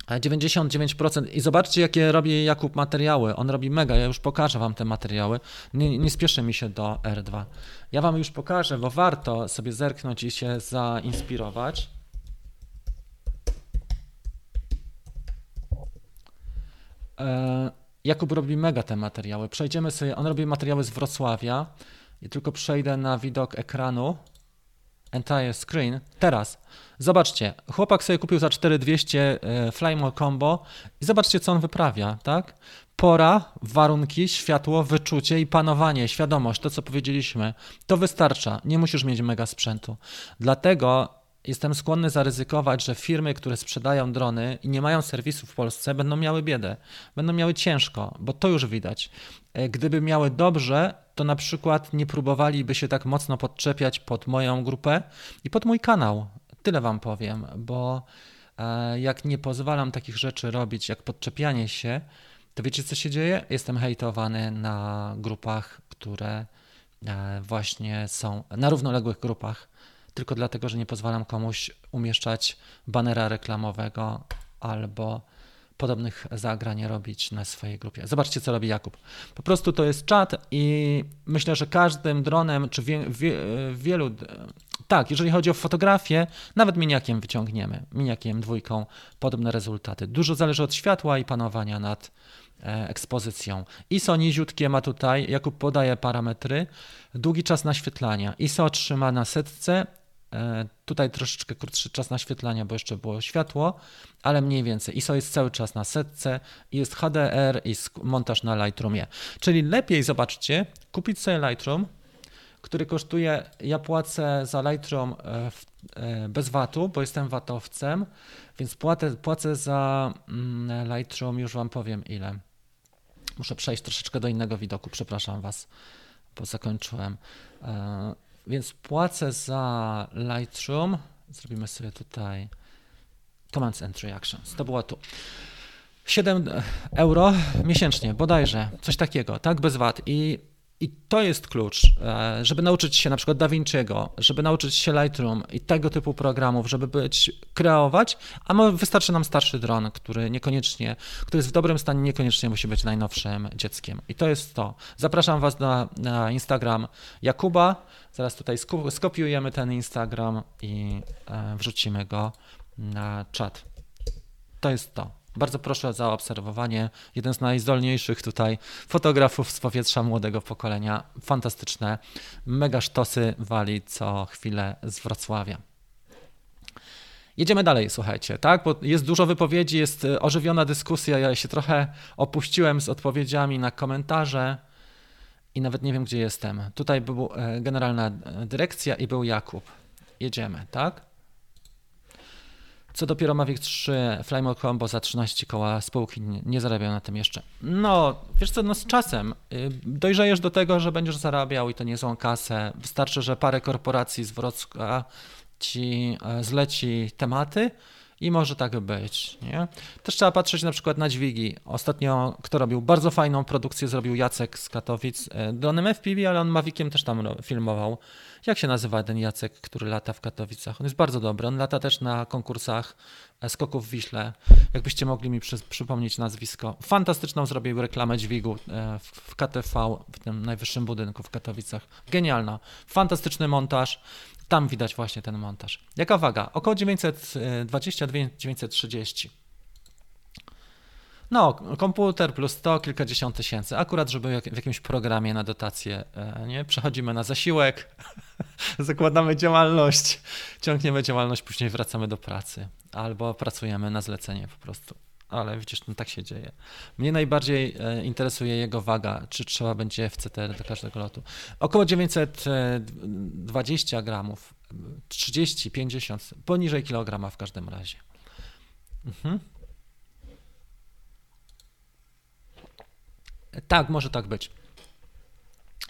99% i zobaczcie, jakie robi Jakub materiały. On robi mega, ja już pokażę Wam te materiały. Nie, nie spieszę mi się do R2. Ja Wam już pokażę, bo warto sobie zerknąć i się zainspirować. E, Jakub robi mega te materiały. Przejdziemy sobie, on robi materiały z Wrocławia. I tylko przejdę na widok ekranu. Entire screen. Teraz zobaczcie, chłopak sobie kupił za 4200 e, Flymore Combo i zobaczcie, co on wyprawia, tak? Pora, warunki, światło, wyczucie i panowanie, świadomość, to co powiedzieliśmy, to wystarcza. Nie musisz mieć mega sprzętu. Dlatego jestem skłonny zaryzykować, że firmy, które sprzedają drony i nie mają serwisu w Polsce, będą miały biedę, będą miały ciężko, bo to już widać. E, gdyby miały dobrze, to na przykład nie próbowaliby się tak mocno podczepiać pod moją grupę i pod mój kanał. Tyle wam powiem, bo e, jak nie pozwalam takich rzeczy robić, jak podczepianie się, to wiecie co się dzieje? Jestem hejtowany na grupach, które e, właśnie są na równoległych grupach tylko dlatego, że nie pozwalam komuś umieszczać banera reklamowego albo podobnych zagrań robić na swojej grupie. Zobaczcie, co robi Jakub. Po prostu to jest czat i myślę, że każdym dronem, czy wie, wie, wielu. Tak, jeżeli chodzi o fotografię, nawet miniakiem wyciągniemy, miniakiem dwójką, podobne rezultaty. Dużo zależy od światła i panowania nad e, ekspozycją. ISO niziutkie ma tutaj, Jakub podaje parametry, długi czas naświetlania. ISO trzyma na setce, tutaj troszeczkę krótszy czas naświetlania, bo jeszcze było światło, ale mniej więcej. ISO jest cały czas na setce, jest HDR i montaż na Lightroomie. Czyli lepiej, zobaczcie, kupić sobie Lightroom, który kosztuje, ja płacę za Lightroom e, e, bez VAT-u, bo jestem VAT-owcem, więc płacę, płacę za mm, Lightroom, już Wam powiem ile. Muszę przejść troszeczkę do innego widoku, przepraszam Was, bo zakończyłem. Więc płacę za Lightroom. Zrobimy sobie tutaj Commands and Reactions. To było tu. 7 euro miesięcznie, bodajże, coś takiego, tak, bez VAT. I i to jest klucz, e, żeby nauczyć się na przykład DaVinci'ego, żeby nauczyć się Lightroom i tego typu programów, żeby być, kreować, a wystarczy nam starszy dron, który niekoniecznie, który jest w dobrym stanie, niekoniecznie musi być najnowszym dzieckiem. I to jest to. Zapraszam Was na, na Instagram Jakuba. Zaraz tutaj skopiujemy ten Instagram i e, wrzucimy go na czat. To jest to. Bardzo proszę za obserwowanie. Jeden z najzdolniejszych tutaj fotografów z powietrza młodego pokolenia. Fantastyczne, mega sztosy wali co chwilę z Wrocławia. Jedziemy dalej, słuchajcie, tak? Bo jest dużo wypowiedzi, jest e, ożywiona dyskusja. Ja się trochę opuściłem z odpowiedziami na komentarze i nawet nie wiem, gdzie jestem. Tutaj była e, generalna e, dyrekcja i był Jakub. Jedziemy, tak? Co dopiero Mavic 3 Flymore Combo za 13 koła spółki nie, zarabiał na tym jeszcze. No, wiesz co, no z czasem y, dojrzejesz do tego, że będziesz zarabiał i to nie są kasę. Wystarczy, że parę korporacji z Wrocławia ci e, zleci tematy i może tak być. Nie? Też trzeba patrzeć na przykład na dźwigi. Ostatnio kto robił bardzo fajną produkcję, zrobił Jacek z Katowic. E, dronem FPV, ale on Maviciem też tam filmował. Jak się nazywa ten Jacek, który lata w Katowicach? On jest bardzo dobry. On lata też na konkursach skoków w Wiśle. Jakbyście mogli mi przy, przypomnieć nazwisko. Fantastyczną zrobił reklamę dźwigu e, w KTV, w tym najwyższym budynku w Katowicach. Genialna. Fantastyczny montaż. Tam widać właśnie ten montaż. Jaka waga? Około 920-930. No, komputer plus to kilkadziesiąt tysięcy. Akurat, żeby w jakimś programie na dotację, e, nie? Przechodzimy na zasiłek, [LAUGHS] zakładamy działalność, ciągniemy działalność, później wracamy do pracy. Albo pracujemy na zlecenie po prostu. Ale widzisz, no tak się dzieje. Mnie najbardziej e, interesuje jego waga, czy trzeba będzie FCTR do każdego lotu. Około 920 gramów, 30, 50, poniżej kilograma w każdym razie. Mhm. Tak, może tak być.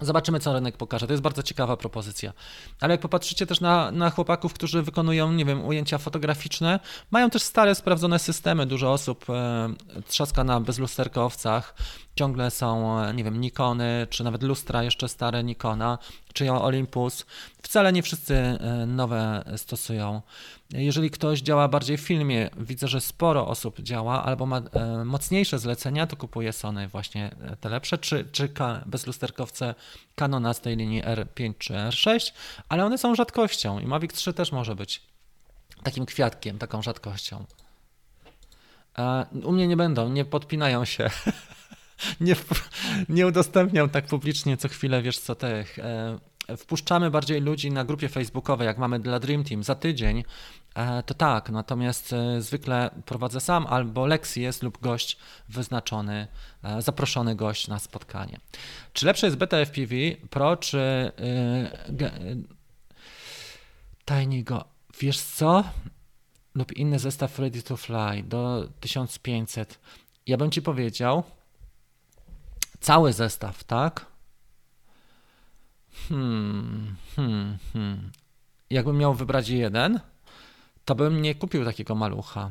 Zobaczymy, co rynek pokaże. To jest bardzo ciekawa propozycja. Ale jak popatrzycie też na, na chłopaków, którzy wykonują, nie wiem, ujęcia fotograficzne, mają też stare, sprawdzone systemy. Dużo osób e, trzaska na bezlusterkowcach. Ciągle są, e, nie wiem, Nikony, czy nawet lustra jeszcze stare Nikona, czy Olympus. Wcale nie wszyscy e, nowe stosują. Jeżeli ktoś działa bardziej w filmie, widzę, że sporo osób działa albo ma e, mocniejsze zlecenia, to kupuje Sony właśnie e, te lepsze, czy, czy bezlusterkowce Canona z tej linii R5 czy R6, ale one są rzadkością i Mavic 3 też może być takim kwiatkiem, taką rzadkością. U mnie nie będą, nie podpinają się. [LAUGHS] nie, nie udostępniam tak publicznie co chwilę, wiesz co, tych. E, wpuszczamy bardziej ludzi na grupie facebookowej, jak mamy dla Dream Team za tydzień, e, to tak, natomiast e, zwykle prowadzę sam, albo Lexi jest lub gość wyznaczony, zaproszony gość na spotkanie. Czy lepsze jest beta FPV Pro, czy Tiny Go? Wiesz co? Lub inny zestaw Ready to Fly do 1500. Ja bym ci powiedział, Cały zestaw, tak? Hmm, hmm, hmm. Jakbym miał wybrać jeden, to bym nie kupił takiego malucha.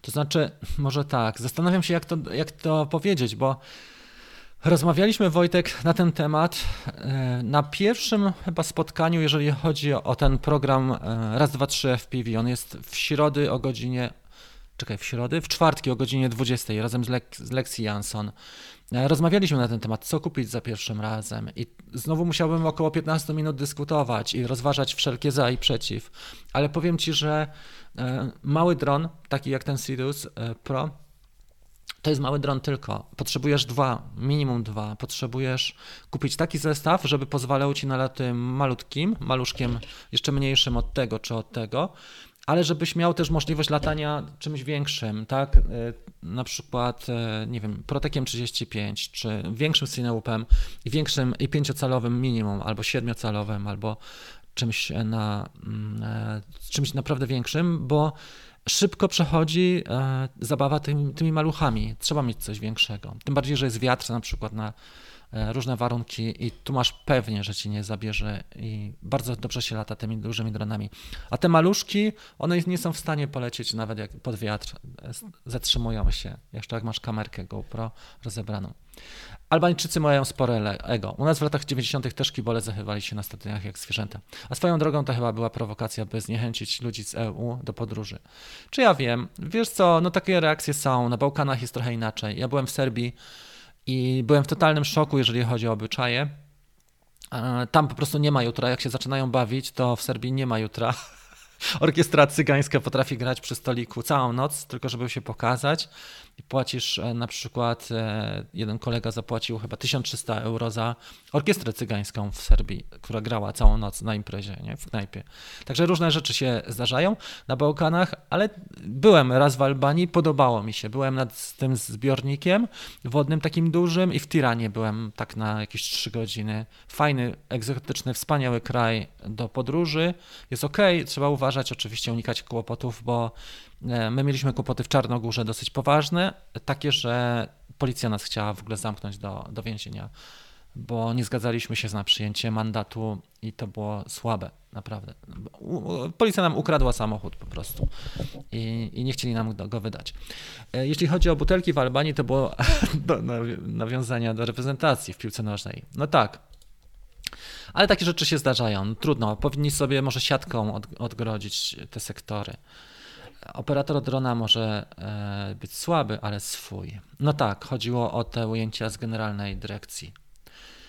To znaczy, może tak, zastanawiam się, jak to, jak to powiedzieć, bo rozmawialiśmy, Wojtek, na ten temat e, na pierwszym chyba spotkaniu, jeżeli chodzi o ten program e, Raz, dwa, trzy FPV. On jest w środy o godzinie czekaj, w środę, w czwartki o godzinie 20 razem z, Lek z Lexi Jansson. E, rozmawialiśmy na ten temat, co kupić za pierwszym razem i znowu musiałbym około 15 minut dyskutować i rozważać wszelkie za i przeciw, ale powiem Ci, że e, mały dron, taki jak ten Sirius e, Pro, to jest mały dron tylko. Potrzebujesz dwa, minimum dwa. Potrzebujesz kupić taki zestaw, żeby pozwalał ci na laty malutkim, maluszkiem jeszcze mniejszym od tego czy od tego ale żebyś miał też możliwość latania czymś większym, tak? E, na przykład, e, nie wiem, Protekiem 35, czy większym Cineupem i większym i pięciocalowym minimum, albo siedmiocalowym, albo czymś na mm, e, czymś naprawdę większym, bo szybko przechodzi zabawa tymi, tymi maluchami. Trzeba mieć coś większego. Tym bardziej, że jest wiatr na przykład na E, różne warunki i tu masz pewnie, że ci nie zabierze i bardzo dobrze się lata tymi dużymi dronami. A te maluszki, one nie są w stanie polecieć nawet jak pod wiatr, e, zatrzymują się, jeszcze jak masz kamerkę GoPro rozebraną. Albańczycy mają spore ego. U nas w latach 90. też kibole zachowali się na stadionach jak zwierzęta. A swoją drogą to chyba była prowokacja, by zniechęcić ludzi z EU do podróży. Czy ja wiem? Wiesz co, no takie reakcje są. Na Bałkanach jest trochę inaczej. Ja byłem w Serbii i byłem w totalnym szoku, jeżeli chodzi o obyczaje. Tam po prostu nie ma jutra. Jak się zaczynają bawić, to w Serbii nie ma jutra. [LAUGHS] Orkiestra cygańska potrafi grać przy stoliku całą noc, tylko żeby się pokazać i płacisz e, na przykład, e, jeden kolega zapłacił chyba 1300 euro za orkiestrę cygańską w Serbii, która grała całą noc na imprezie, nie? w knajpie. Także różne rzeczy się zdarzają na Bałkanach, ale byłem raz w Albanii, podobało mi się. Byłem nad tym zbiornikiem wodnym takim dużym i w Tiranie byłem tak na jakieś 3 godziny. Fajny, egzotyczny, wspaniały kraj do podróży. Jest ok, trzeba uważać, oczywiście unikać kłopotów, bo my mieliśmy kłopoty w Czarnogórze dosyć poważne, takie, że policja nas chciała w ogóle zamknąć do, do więzienia, bo nie zgadzaliśmy się na przyjęcie mandatu i to było słabe, naprawdę. Policja nam ukradła samochód po prostu i, i nie chcieli nam go wydać. E, jeśli chodzi o butelki w Albanii, to było [LAUGHS] do, nawiązania do reprezentacji w piłce nożnej. No tak, ale takie rzeczy się zdarzają. Trudno, powinni sobie może siatką od, odgrodzić te sektory. Operator drona może e, być słaby, ale swój. No tak, chodziło o te ujęcia z generalnej dyrekcji.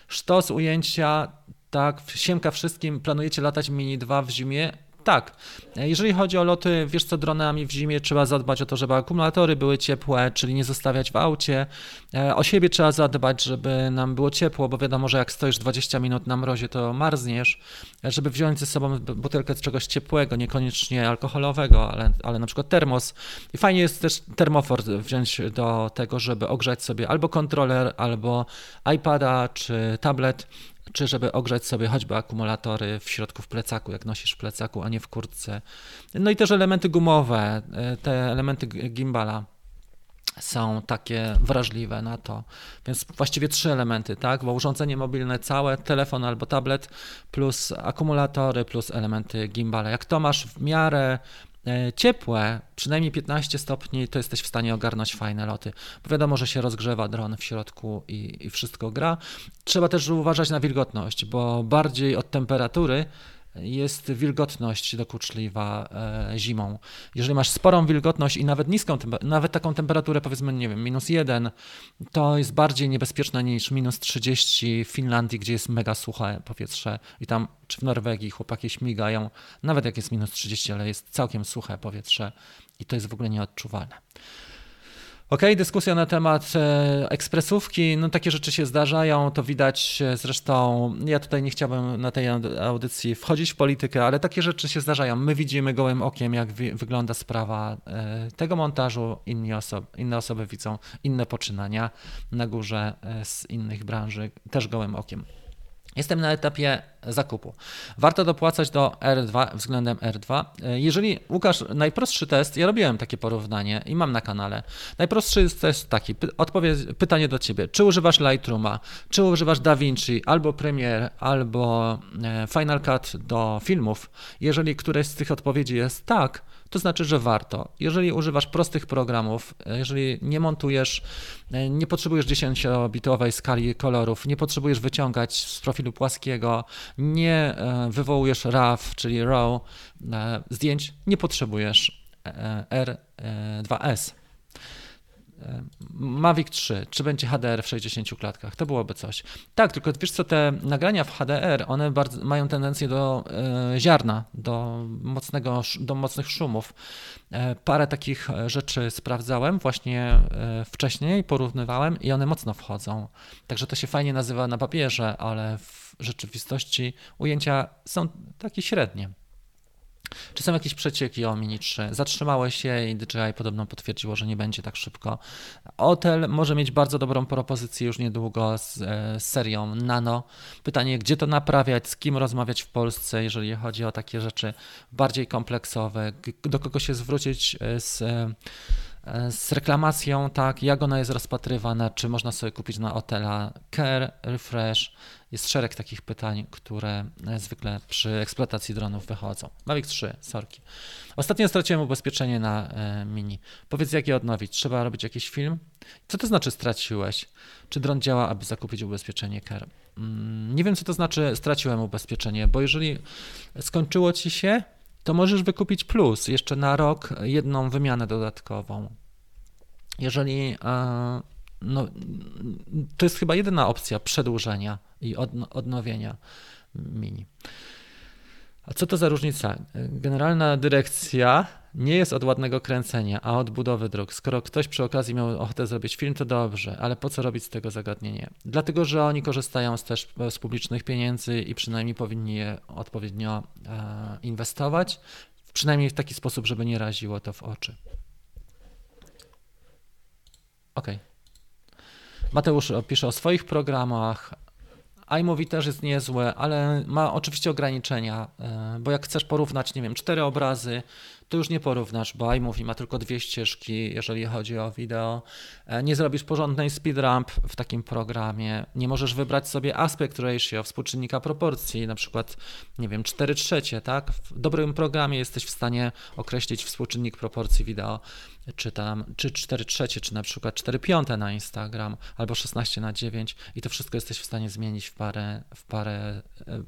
Sztos ujęcia, tak, siemka wszystkim, planujecie latać Mini 2 w zimie? Tak. Jeżeli chodzi o loty, wiesz co, dronami w zimie trzeba zadbać o to, żeby akumulatory były ciepłe, czyli nie zostawiać w aucie. E, o siebie trzeba zadbać, żeby nam było ciepło, bo wiadomo, że jak stoisz 20 minut na mrozie, to marzniesz. E, żeby wziąć ze sobą butelkę czegoś ciepłego, niekoniecznie alkoholowego, ale, ale na przykład termos. I fajnie jest też termofor wziąć do tego, żeby ogrzać sobie albo kontroler, albo iPada czy tablet czy żeby ogrzać sobie choćby akumulatory w środku w plecaku, jak nosisz w plecaku, a nie w kurtce. No i też elementy gumowe, e, te elementy gimbala są takie wrażliwe na to. Więc właściwie trzy elementy, tak? Bo urządzenie mobilne całe, telefon albo tablet, plus akumulatory, plus elementy gimbala. Jak to masz w miarę ciepłe, przynajmniej 15 stopni, to jesteś w stanie ogarnąć fajne loty. Bo wiadomo, że się rozgrzewa dron w środku i, i wszystko gra. Trzeba też uważać na wilgotność, bo bardziej od temperatury jest wilgotność dokuczliwa e, zimą. Jeżeli masz sporą wilgotność i nawet niską, nawet taką temperaturę powiedzmy, nie wiem, minus jeden, to jest bardziej niebezpieczne niż minus 30 w Finlandii, gdzie jest mega suche powietrze i tam, czy w Norwegii chłopaki śmigają, nawet jak jest minus 30, ale jest całkiem suche powietrze i to jest w ogóle nieodczuwalne. Ok, dyskusja na temat e, ekspresówki, no takie rzeczy się zdarzają, to widać e, zresztą, ja tutaj nie chciałbym na tej audycji wchodzić w politykę, ale takie rzeczy się zdarzają. My widzimy gołym okiem, jak wi wygląda sprawa e, tego montażu, inni osoby, inne osoby widzą inne poczynania na górze z innych branży, też gołym okiem. Jestem na etapie zakupu. Warto dopłacać do R2 względem R2. Jeżeli Łukasz, najprostszy test, ja robiłem takie porównanie i mam na kanale. Najprostszy test taki, odpowiedź, pytanie do ciebie. Czy używasz Lightrooma, czy używasz DaVinci, albo Premiere, albo e, Final Cut do filmów? Jeżeli któreś z tych odpowiedzi jest tak, to znaczy, że warto. Jeżeli używasz prostych programów, jeżeli nie montujesz, nie potrzebujesz 10-bitowej skali kolorów, nie potrzebujesz wyciągać z profilu płaskiego, nie e, wywołujesz RAW, czyli RAW e, zdjęć, nie potrzebujesz e, R2S. Mavic 3, czy będzie HDR w 60 klatkach? To byłoby coś. Tak, tylko wiesz co, te nagrania w HDR, one bardzo, mają tendencję do e, ziarna, do, mocnego, do mocnych szumów. E, parę takich rzeczy sprawdzałem właśnie e, wcześniej, porównywałem i one mocno wchodzą. Także to się fajnie nazywa na papierze, ale w rzeczywistości ujęcia są takie średnie. Czy są jakieś przecieki o Mini 3? Zatrzymało się i DJI podobno potwierdziło, że nie będzie tak szybko. Otel może mieć bardzo dobrą propozycję już niedługo z, e, z serią Nano. Pytanie, gdzie to naprawiać, z kim rozmawiać w Polsce, jeżeli chodzi o takie rzeczy bardziej kompleksowe, do kogo się zwrócić e, z e, z reklamacją, tak, jak ona jest rozpatrywana, czy można sobie kupić na Otela Care, Refresh. Jest szereg takich pytań, które zwykle przy eksploatacji dronów wychodzą. Mavic 3, sorki. Ostatnio straciłem ubezpieczenie na e, Mini. Powiedz, jak je odnowić? Trzeba robić jakiś film? Co to znaczy straciłeś? Czy dron działa, aby zakupić ubezpieczenie Care? Mm, nie wiem, co to znaczy straciłem ubezpieczenie, bo jeżeli skończyło ci się, to możesz wykupić plus jeszcze na rok jedną wymianę dodatkową. Jeżeli e, no, to jest chyba jedyna opcja przedłużenia i odnowienia mini. A co to za różnica? Generalna dyrekcja nie jest od ładnego kręcenia, a od budowy dróg. Skoro ktoś przy okazji miał ochotę zrobić film, to dobrze, ale po co robić z tego zagadnienie? Dlatego, że oni korzystają z też z publicznych pieniędzy i przynajmniej powinni je odpowiednio e, inwestować, przynajmniej w taki sposób, żeby nie raziło to w oczy. Ok. Mateusz pisze o swoich programach, iMovie też jest niezłe, ale ma oczywiście ograniczenia, e, bo jak chcesz porównać, nie wiem, cztery obrazy, to już nie porównasz, bo iMovie ma tylko dwie ścieżki, jeżeli chodzi o wideo. E, nie zrobisz porządnej speedramp w takim programie. Nie możesz wybrać sobie aspect ratio, współczynnika proporcji, na przykład, nie wiem, 4 trzecie, tak? W dobrym programie jesteś w stanie określić współczynnik proporcji wideo, czy tam, czy 4 trzecie, czy na przykład 4 piąte na Instagram, albo 16 na 9 i to wszystko jesteś w stanie zmienić w parę, w parę, e,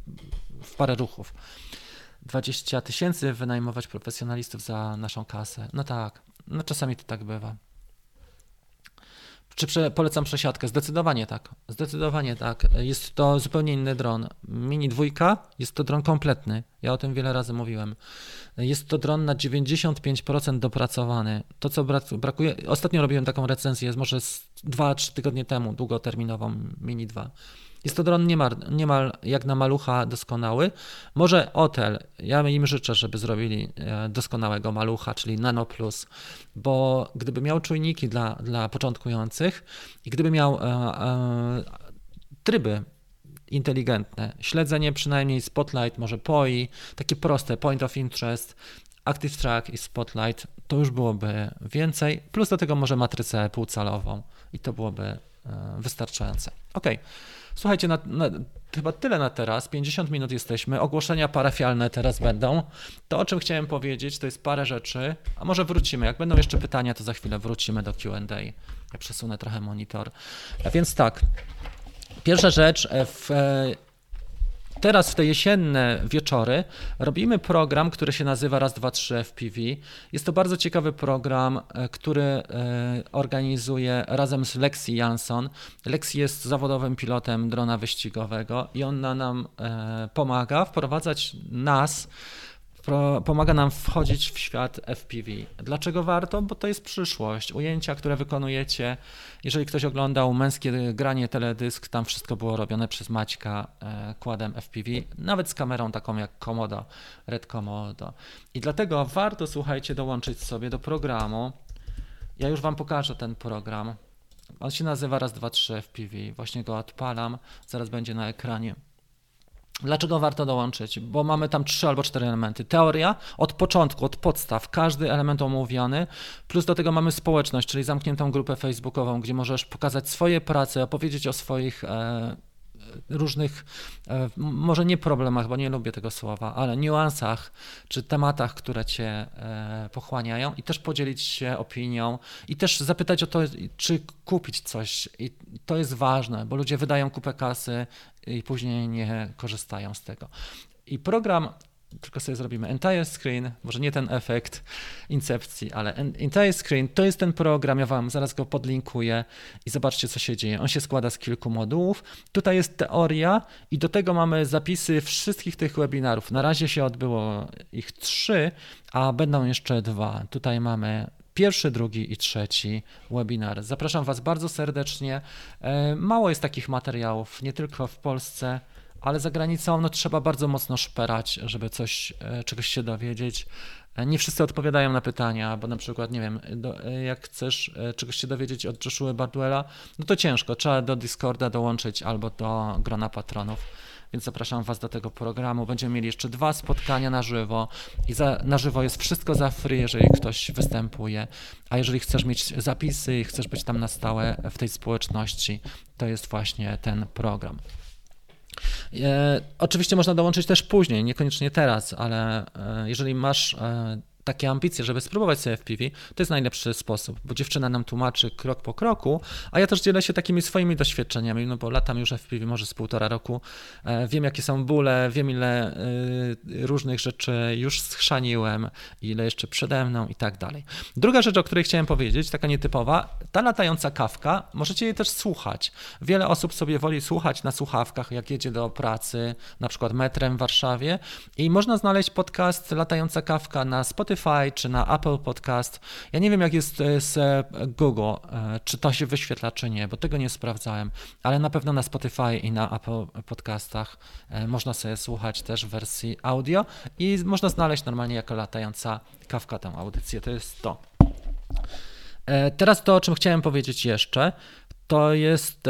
w parę ruchów. 20 tysięcy wynajmować profesjonalistów za naszą kasę. No tak, no czasami to tak bywa. Czy prze, polecam przesiadkę? Zdecydowanie tak. Zdecydowanie tak. Jest to zupełnie inny dron. Mini dwójka jest to dron kompletny. Ja o tym wiele razy mówiłem. Jest to dron na 95% dopracowany. To, co brakuje. Ostatnio robiłem taką recenzję, może 2-3 tygodnie temu, długoterminową Mini 2. Jest to dron niemal, niemal jak na malucha doskonały. Może Otel, ja im życzę, żeby zrobili e, doskonałego malucha, czyli Nano Plus, bo gdyby miał czujniki dla, dla początkujących i gdyby miał e, e, tryby inteligentne, śledzenie przynajmniej Spotlight, może POI, takie proste, Point of Interest, Active Track i Spotlight, to już byłoby więcej, plus do tego może matrycę półcalową i to byłoby e, wystarczające. Ok. Słuchajcie, na, na, chyba tyle na teraz. 50 minut jesteśmy. Ogłoszenia parafialne teraz będą. To, o czym chciałem powiedzieć, to jest parę rzeczy. A może wrócimy. Jak będą jeszcze pytania, to za chwilę wrócimy do QA. Ja przesunę trochę monitor. A więc tak. Pierwsza rzecz. E, w, e, teraz w te jesienne wieczory robimy program, który się nazywa Raz, Dwa, Trzy FPV. Jest to bardzo ciekawy program, e, który e, organizuje razem z Lexi Jansson. Lexi jest zawodowym pilotem drona wyścigowego i on nam e, pomaga wprowadzać nas pomaga nam wchodzić w świat FPV. Dlaczego warto? Bo to jest przyszłość. Ujęcia, które wykonujecie, jeżeli ktoś oglądał męskie granie teledysk, tam wszystko było robione przez Maćka e, kładem FPV, nawet z kamerą taką jak Komodo, Red Komodo. I dlatego warto, słuchajcie, dołączyć sobie do programu. Ja już Wam pokażę ten program. On się nazywa raz, dwa, trzy FPV. Właśnie go odpalam, zaraz będzie na ekranie. Dlaczego warto dołączyć? Bo mamy tam trzy albo cztery elementy. Teoria od początku, od podstaw, każdy element omówiony, plus do tego mamy społeczność, czyli zamkniętą grupę facebookową, gdzie możesz pokazać swoje prace, opowiedzieć o swoich e, różnych, e, może nie problemach, bo nie lubię tego słowa, ale niuansach czy tematach, które cię e, pochłaniają i też podzielić się opinią i też zapytać o to, czy kupić coś. I to jest ważne, bo ludzie wydają kupę kasy i później nie korzystają z tego. I program tylko sobie zrobimy entire screen, może nie ten efekt incepcji, ale entire screen to jest ten program, ja wam zaraz go podlinkuję i zobaczcie co się dzieje. On się składa z kilku modułów. Tutaj jest teoria i do tego mamy zapisy wszystkich tych webinarów. Na razie się odbyło ich trzy, a będą jeszcze dwa. Tutaj mamy pierwszy, drugi i trzeci webinar. Zapraszam Was bardzo serdecznie. E, mało jest takich materiałów, nie tylko w Polsce ale za granicą no, trzeba bardzo mocno szperać, żeby coś, e, czegoś się dowiedzieć. E, nie wszyscy odpowiadają na pytania, bo na przykład, nie wiem, do, jak chcesz czegoś się dowiedzieć od Joshua Bardwella, no to ciężko, trzeba do Discorda dołączyć albo do grona patronów więc zapraszam Was do tego programu. Będziemy mieli jeszcze dwa spotkania na żywo i za, na żywo jest wszystko za free, jeżeli ktoś występuje, a jeżeli chcesz mieć zapisy i chcesz być tam na stałe w tej społeczności, to jest właśnie ten program. E, oczywiście można dołączyć też później, niekoniecznie teraz, ale e, jeżeli masz e, takie ambicje, żeby spróbować sobie FPV, to jest najlepszy sposób, bo dziewczyna nam tłumaczy krok po kroku, a ja też dzielę się takimi swoimi doświadczeniami, no bo latam już FPV może z półtora roku, e, wiem jakie są bóle, wiem ile e, różnych rzeczy już schrzaniłem, ile jeszcze przede mną i tak dalej. Druga rzecz, o której chciałem powiedzieć, taka nietypowa, ta latająca kawka, możecie jej też słuchać. Wiele osób sobie woli słuchać na słuchawkach, jak jedzie do pracy, na przykład metrem w Warszawie i można znaleźć podcast Latająca kawka na Spotify, Spotify czy na Apple Podcast. Ja nie wiem, jak jest e, z e, Google, e, czy to się wyświetla, czy nie, bo tego nie sprawdzałem, ale na pewno na Spotify i na Apple Podcastach można sobie słuchać też w wersji audio i można znaleźć normalnie jako latająca kawka tę audycję. To jest to. Teraz to, o czym chciałem powiedzieć jeszcze, to jest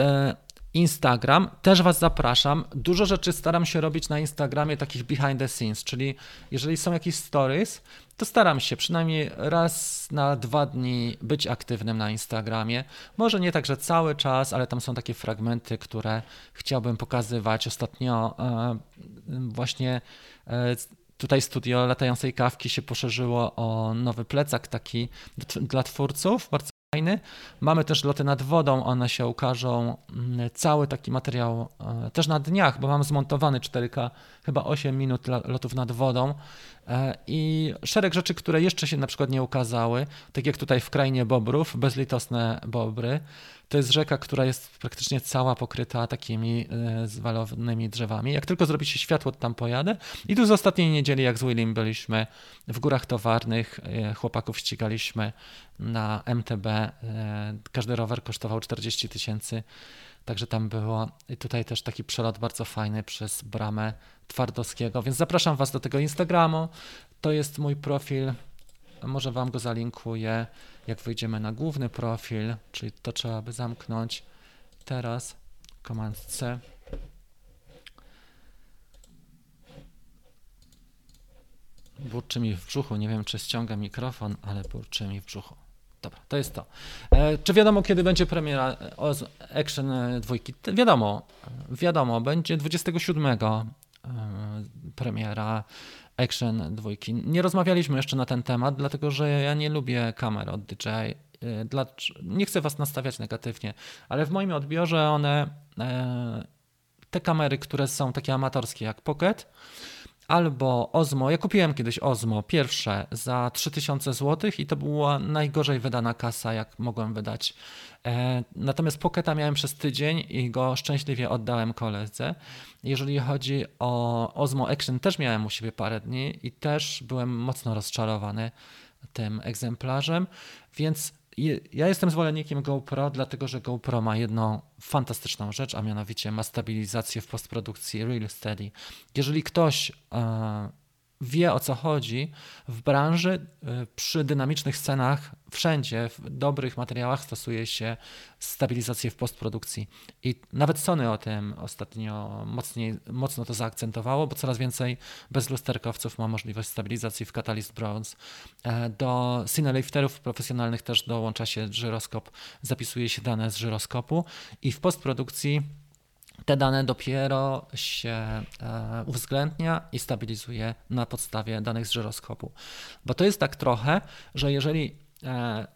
Instagram. Też Was zapraszam. Dużo rzeczy staram się robić na Instagramie, takich behind the scenes, czyli jeżeli są jakieś stories, to staram się przynajmniej raz na dwa dni być aktywnym na Instagramie. Może nie tak, że cały czas, ale tam są takie fragmenty, które chciałbym pokazywać. Ostatnio e, właśnie e, tutaj studio latającej kawki się poszerzyło o nowy plecak taki dla twórców, bardzo fajny. Mamy też loty nad wodą, one się ukażą. Mm, cały taki materiał e, też na dniach, bo mam zmontowany 4K, chyba 8 minut lotów nad wodą e, i szereg rzeczy, które jeszcze się na przykład nie ukazały, tak jak tutaj w krainie bobrów, bezlitosne bobry. To jest rzeka, która jest praktycznie cała pokryta takimi e, zwalonymi drzewami. Jak tylko zrobi się światło, to tam pojadę. I tu z ostatniej niedzieli, jak z Willim byliśmy w Górach Towarnych, e, chłopaków ścigaliśmy na MTB. E, każdy rower kosztował 40 tysięcy. Także tam było. I tutaj też taki przelot bardzo fajny przez bramę Twardowskiego. Więc zapraszam Was do tego Instagramu. To jest mój profil. Może Wam go zalinkuję jak wejdziemy na główny profil, czyli to trzeba by zamknąć teraz, Command C. Burczy mi w brzuchu, nie wiem czy ściąga mikrofon, ale burczy mi w brzuchu. Dobra, to jest to. E, czy wiadomo, kiedy będzie premiera Action 2? Wiadomo, wiadomo, będzie 27 e, premiera Action dwójki. Nie rozmawialiśmy jeszcze na ten temat, dlatego że ja nie lubię kamer od DJI. Y, nie chcę was nastawiać negatywnie, ale w moim odbiorze one e, te kamery, które są takie amatorskie jak Pocket, albo Osmo. Ja kupiłem kiedyś Osmo pierwsze za 3000 zł i to była najgorzej wydana kasa, jak mogłem wydać. E, natomiast Pocketa miałem przez tydzień i go szczęśliwie oddałem koledze. Jeżeli chodzi o Osmo Action, też miałem u siebie parę dni i też byłem mocno rozczarowany tym egzemplarzem, więc ja jestem zwolennikiem GoPro, dlatego że GoPro ma jedną fantastyczną rzecz, a mianowicie ma stabilizację w postprodukcji Real Steady. Jeżeli ktoś e, wie o co chodzi w branży, y, przy dynamicznych scenach, wszędzie, w dobrych materiałach stosuje się stabilizację w postprodukcji. I nawet Sony o tym ostatnio mocniej, mocno to zaakcentowało, bo coraz więcej bezlusterkowców ma możliwość stabilizacji w Catalyst Bronze. E, do cinelifterów profesjonalnych też dołącza się żyroskop, zapisuje się dane z żyroskopu i w postprodukcji te dane dopiero się e, uwzględnia i stabilizuje na podstawie danych z żyroskopu. Bo to jest tak trochę, że jeżeli, e,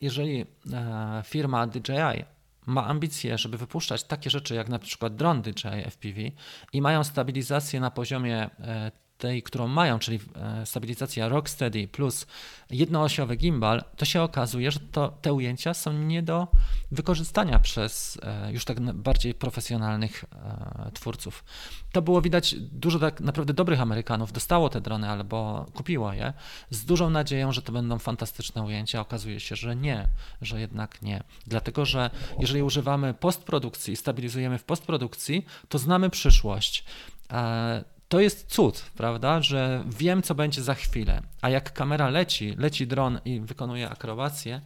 jeżeli e, firma DJI ma ambicje, żeby wypuszczać takie rzeczy jak na przykład dron DJI FPV i mają stabilizację na poziomie tej, którą mają, czyli e, stabilizacja Rocksteady plus jednoosiowy gimbal, to się okazuje, że to, te ujęcia są nie do wykorzystania przez e, już tak bardziej profesjonalnych e, twórców. To było widać, dużo tak naprawdę dobrych Amerykanów dostało te drony albo kupiło je z dużą nadzieją, że to będą fantastyczne ujęcia. Okazuje się, że nie, że jednak nie. Dlatego, że jeżeli używamy postprodukcji, stabilizujemy w postprodukcji, to znamy przyszłość to jest cud, prawda, że wiem, co będzie za chwilę. A jak kamera leci, leci dron i wykonuje akrobację,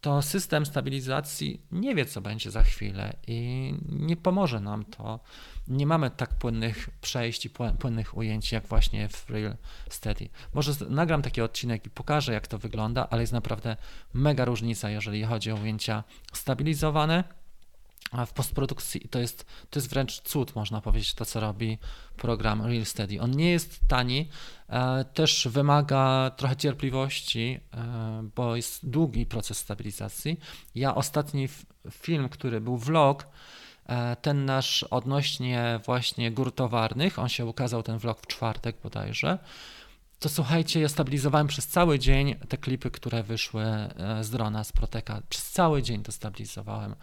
to system stabilizacji nie wie, co będzie za chwilę i nie pomoże nam to. Nie mamy tak płynnych przejść i płynnych ujęć, jak właśnie w Real Steady. Może nagram taki odcinek i pokażę, jak to wygląda, ale jest naprawdę mega różnica, jeżeli chodzi o ujęcia stabilizowane w postprodukcji to jest, to jest wręcz cud, można powiedzieć, to co robi program Real Steady. On nie jest tani, e, też wymaga trochę cierpliwości, e, bo jest długi proces stabilizacji. Ja ostatni film, który był vlog, e, ten nasz odnośnie właśnie gór towarnych, on się ukazał, ten vlog w czwartek bodajże, to słuchajcie, ja stabilizowałem przez cały dzień te klipy, które wyszły z drona, z Proteka. Przez cały dzień to stabilizowałem.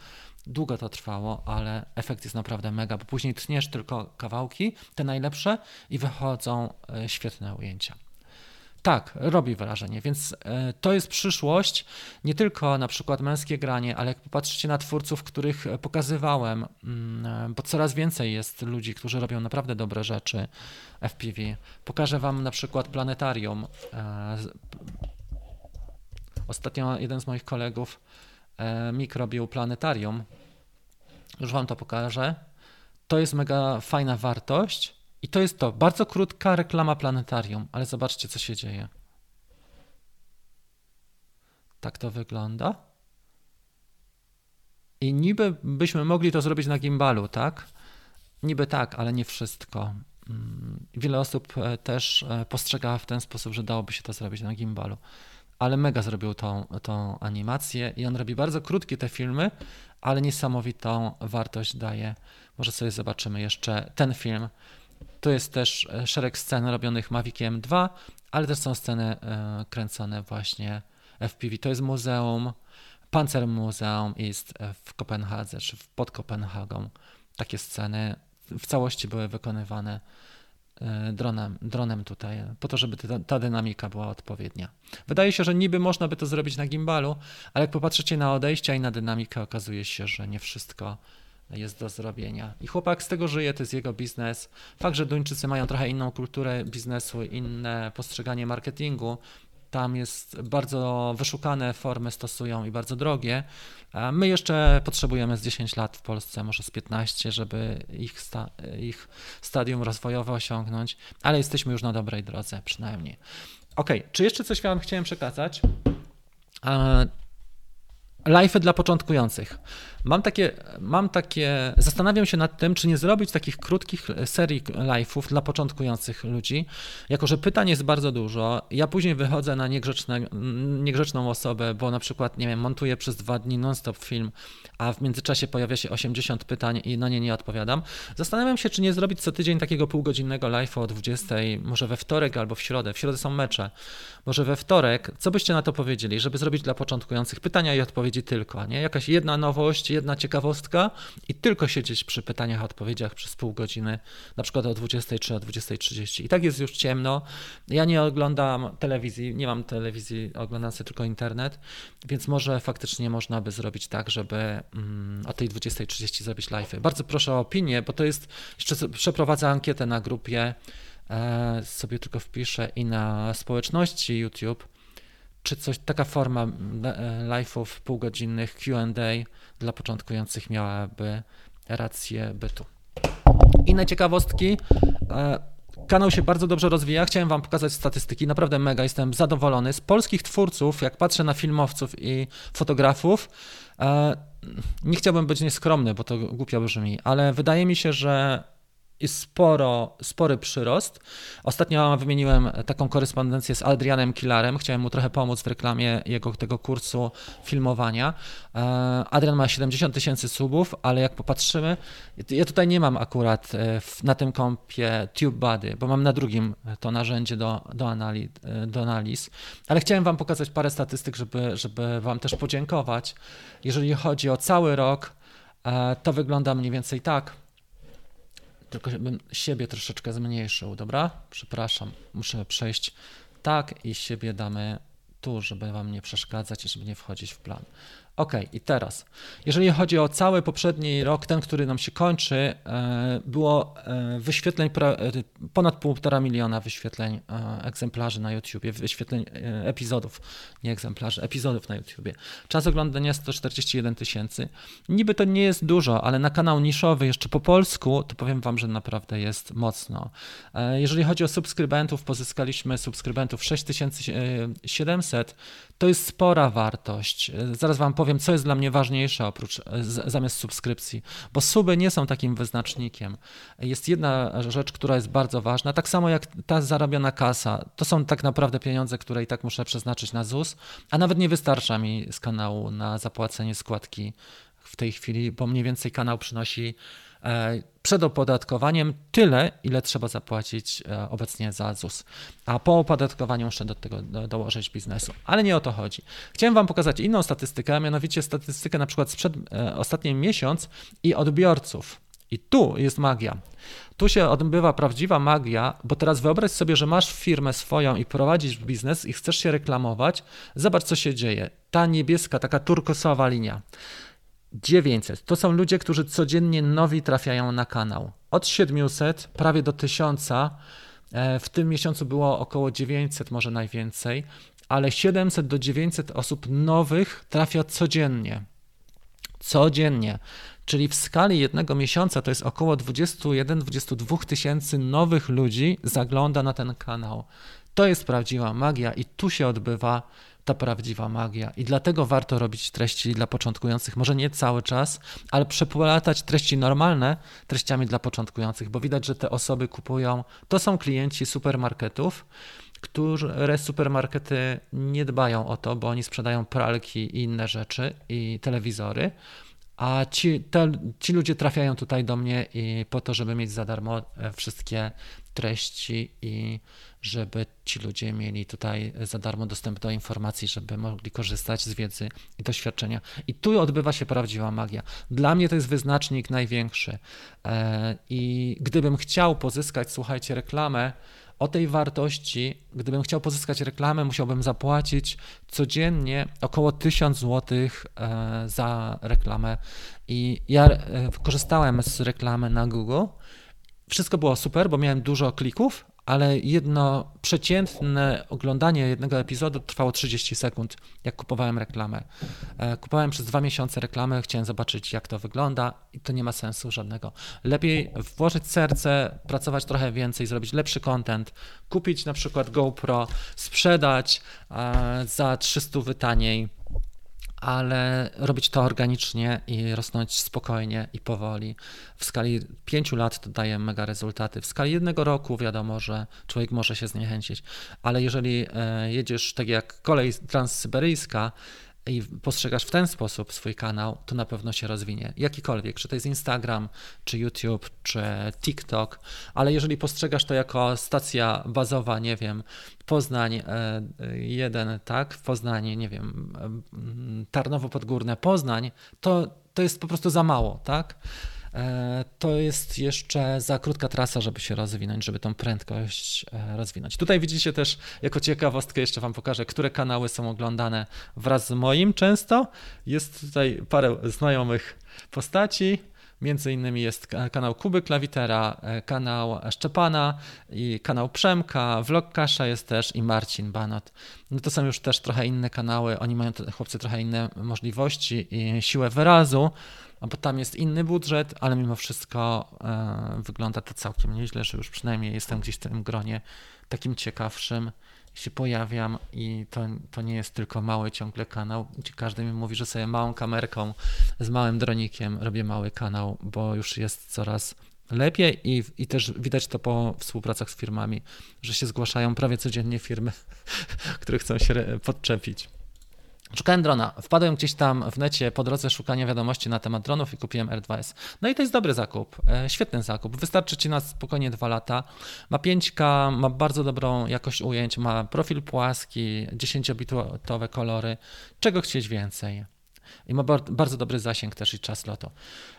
Długo to trwało, ale efekt jest naprawdę mega, bo później tniesz tylko kawałki, te najlepsze i wychodzą e, świetne ujęcia. Tak, robi wrażenie, więc e, to jest przyszłość, nie tylko na przykład męskie granie, ale jak popatrzycie na twórców, których pokazywałem, mm, bo coraz więcej jest ludzi, którzy robią naprawdę dobre rzeczy FPV. Pokażę Wam na przykład planetarium. E, ostatnio jeden z moich kolegów E, mikrobił planetarium. Już Wam to pokażę. To jest mega fajna wartość i to jest to. Bardzo krótka reklama planetarium, ale zobaczcie, co się dzieje. Tak to wygląda. I niby byśmy mogli to zrobić na gimbalu, tak? Niby tak, ale nie wszystko. Mm, wiele osób e, też e, postrzega w ten sposób, że dałoby się to zrobić na gimbalu ale mega zrobił tą, tą animację i on robi bardzo krótkie te filmy, ale niesamowitą wartość daje. Może sobie zobaczymy jeszcze ten film. Tu jest też e, szereg scen robionych Maviciem 2, ale też są sceny e, kręcone właśnie FPV. To jest muzeum, Panzer Museum jest w Kopenhadze, czy pod Kopenhagą. Takie sceny w całości były wykonywane E, dronem, dronem tutaj, po to, żeby ta, ta, dynamika była odpowiednia. Wydaje się, że niby można by to zrobić na gimbalu, ale jak popatrzycie na odejścia i na dynamikę, okazuje się, że nie wszystko jest do zrobienia. I chłopak z tego żyje, to jest jego biznes. Fakt, że Duńczycy mają trochę inną kulturę biznesu, inne postrzeganie marketingu, tam jest bardzo wyszukane formy stosują i bardzo drogie. My jeszcze potrzebujemy z 10 lat w Polsce, może z 15, żeby ich, sta ich stadium rozwojowe osiągnąć, ale jesteśmy już na dobrej drodze przynajmniej. Ok, czy jeszcze coś Wam chciałem przekazać? Live'y dla początkujących. Mam takie, mam takie, zastanawiam się nad tym, czy nie zrobić takich krótkich serii live'ów dla początkujących ludzi, jako że pytań jest bardzo dużo. Ja później wychodzę na niegrzeczną osobę, bo na przykład, nie wiem, montuję przez dwa dni non-stop film, a w międzyczasie pojawia się 80 pytań i na nie nie odpowiadam. Zastanawiam się, czy nie zrobić co tydzień takiego półgodzinnego live'a o 20, może we wtorek albo w środę. W środę są mecze. Może we wtorek, co byście na to powiedzieli, żeby zrobić dla początkujących pytania i odpowiedzi tylko, nie? Jakaś jedna nowość, jedna ciekawostka i tylko siedzieć przy pytaniach, odpowiedziach przez pół godziny, na przykład o 20 czy o 20.30. I tak jest już ciemno. Ja nie oglądam telewizji, nie mam telewizji, oglądam sobie tylko internet, więc może faktycznie można by zrobić tak, żeby mm, o tej 20.30 zrobić live. Bardzo proszę o opinię, bo to jest, jeszcze przeprowadzę ankietę na grupie, e, sobie tylko wpiszę i na społeczności YouTube czy coś, taka forma e, live'ów półgodzinnych Q&A dla początkujących miałaby rację bytu. Inne ciekawostki. E, kanał się bardzo dobrze rozwija. Chciałem Wam pokazać statystyki. Naprawdę mega jestem zadowolony. Z polskich twórców, jak patrzę na filmowców i fotografów, e, nie chciałbym być nieskromny, bo to głupio brzmi, ale wydaje mi się, że jest sporo, spory przyrost. Ostatnio wymieniłem taką korespondencję z Adrianem Killarem. Chciałem mu trochę pomóc w reklamie jego tego kursu filmowania. E, Adrian ma 70 tysięcy subów, ale jak popatrzymy, ja tutaj nie mam akurat e, na tym kompie TubeBuddy, bo mam na drugim to narzędzie do, do, analiz, e, do analiz, ale chciałem Wam pokazać parę statystyk, żeby, żeby Wam też podziękować. Jeżeli chodzi o cały rok, to wygląda mniej więcej tak tylko bym siebie troszeczkę zmniejszył, dobra? Przepraszam, muszę przejść tak i siebie damy tu, żeby Wam nie przeszkadzać i żeby nie wchodzić w plan. Ok, i teraz, jeżeli chodzi o cały poprzedni rok, ten, który nam się kończy, e, było e, wyświetleń e, ponad półtora miliona wyświetleń egzemplarzy na YouTubie, wyświetleń epizodów, nie egzemplarzy, epizodów na YouTubie. Czas oglądania 141 tysięcy. Niby to nie jest dużo, ale na kanał niszowy jeszcze po polsku, to powiem Wam, że naprawdę jest mocno. Jeżeli chodzi o subskrybentów, pozyskaliśmy subskrybentów 6700, to jest spora wartość. Zaraz Wam powiem, co jest dla mnie ważniejsze oprócz zamiast subskrypcji, bo suby nie są takim wyznacznikiem. Jest jedna rzecz, która jest bardzo ważna, tak samo jak ta zarabiona kasa. To są tak naprawdę pieniądze, które i tak muszę przeznaczyć na ZUS, a nawet nie wystarcza mi z kanału na zapłacenie składki w tej chwili, bo mniej więcej kanał przynosi E, przed opodatkowaniem tyle, ile trzeba zapłacić e, obecnie za ZUS. A po opodatkowaniu muszę do tego dołożyć biznesu. Ale nie o to chodzi. Chciałem Wam pokazać inną statystykę, a mianowicie statystykę na przykład sprzed e, ostatni miesiąc i odbiorców. I tu jest magia. Tu się odbywa prawdziwa magia, bo teraz wyobraź sobie, że masz firmę swoją i prowadzisz biznes i chcesz się reklamować. Zobacz, co się dzieje. Ta niebieska, taka turkosowa linia. 900 to są ludzie, którzy codziennie nowi trafiają na kanał. Od 700 prawie do 1000. E, w tym miesiącu było około 900, może najwięcej, ale 700 do 900 osób nowych trafia codziennie. Codziennie. Czyli w skali jednego miesiąca to jest około 21-22 tysięcy nowych ludzi zagląda na ten kanał. To jest prawdziwa magia i tu się odbywa ta prawdziwa magia. I dlatego warto robić treści dla początkujących. Może nie cały czas, ale przeplatać treści normalne treściami dla początkujących, bo widać, że te osoby kupują. To są klienci supermarketów, które supermarkety nie dbają o to, bo oni sprzedają pralki i inne rzeczy i telewizory. A ci, te, ci ludzie trafiają tutaj do mnie i po to, żeby mieć za darmo e, wszystkie treści i żeby ci ludzie mieli tutaj za darmo dostęp do informacji, żeby mogli korzystać z wiedzy i doświadczenia. I tu odbywa się prawdziwa magia. Dla mnie to jest wyznacznik największy. E, I gdybym chciał pozyskać, słuchajcie, reklamę, o tej wartości, gdybym chciał pozyskać reklamę, musiałbym zapłacić codziennie około 1000 zł e, za reklamę. I ja e, korzystałem z reklamy na Google. Wszystko było super, bo miałem dużo klików, ale jedno przeciętne oglądanie jednego epizodu trwało 30 sekund, jak kupowałem reklamę. E, kupowałem przez dwa miesiące reklamę, chciałem zobaczyć, jak to wygląda, i to nie ma sensu żadnego. Lepiej włożyć serce, pracować trochę więcej, zrobić lepszy content, kupić na przykład GoPro, sprzedać za 300 taniej ale robić to organicznie i rosnąć spokojnie i powoli. W skali pięciu lat to daje mega rezultaty. W skali jednego roku wiadomo, że człowiek może się zniechęcić, ale jeżeli e, jedziesz tak jak kolej transsyberyjska, i postrzegasz w ten sposób swój kanał, to na pewno się rozwinie. Jakikolwiek, czy to jest Instagram, czy YouTube, czy TikTok, ale jeżeli postrzegasz to jako stacja bazowa, nie wiem, Poznań 1, e, tak, Poznań, nie wiem, e, Tarnowo Podgórne, Poznań, to, to jest po prostu za mało, tak? E, to jest jeszcze za krótka trasa, żeby się rozwinąć, żeby tą prędkość e, rozwinąć. Tutaj widzicie też, jako ciekawostkę jeszcze Wam pokażę, które kanały są oglądane wraz z moim często. Jest tutaj parę znajomych postaci. Między innymi jest kanał Kuby Klawitera, e, kanał Szczepana i kanał Przemka, Vlog Kasza jest też i Marcin Banot. No to są już też trochę inne kanały, oni mają, chłopcy, trochę inne możliwości i siłę wyrazu, bo tam jest inny budżet, ale mimo wszystko e, wygląda to całkiem nieźle, że już przynajmniej jestem gdzieś w tym gronie takim ciekawszym się pojawiam i to, to nie jest tylko mały ciągle kanał, gdzie każdy mi mówi, że sobie małą kamerką z małym dronikiem robię mały kanał, bo już jest coraz lepiej i, i też widać to po współpracach z firmami, że się zgłaszają prawie codziennie firmy, [LAUGHS] które chcą się podczepić. Szukałem drona. Wpadłem gdzieś tam w necie po drodze szukania wiadomości na temat dronów i kupiłem R2S. No i to jest dobry zakup, e, świetny zakup. Wystarczy ci na spokojnie dwa lata. Ma 5K, ma bardzo dobrą jakość ujęć, ma profil płaski, 10-bitowe kolory. Czego chcieć więcej? I ma bardzo dobry zasięg też i czas lotu.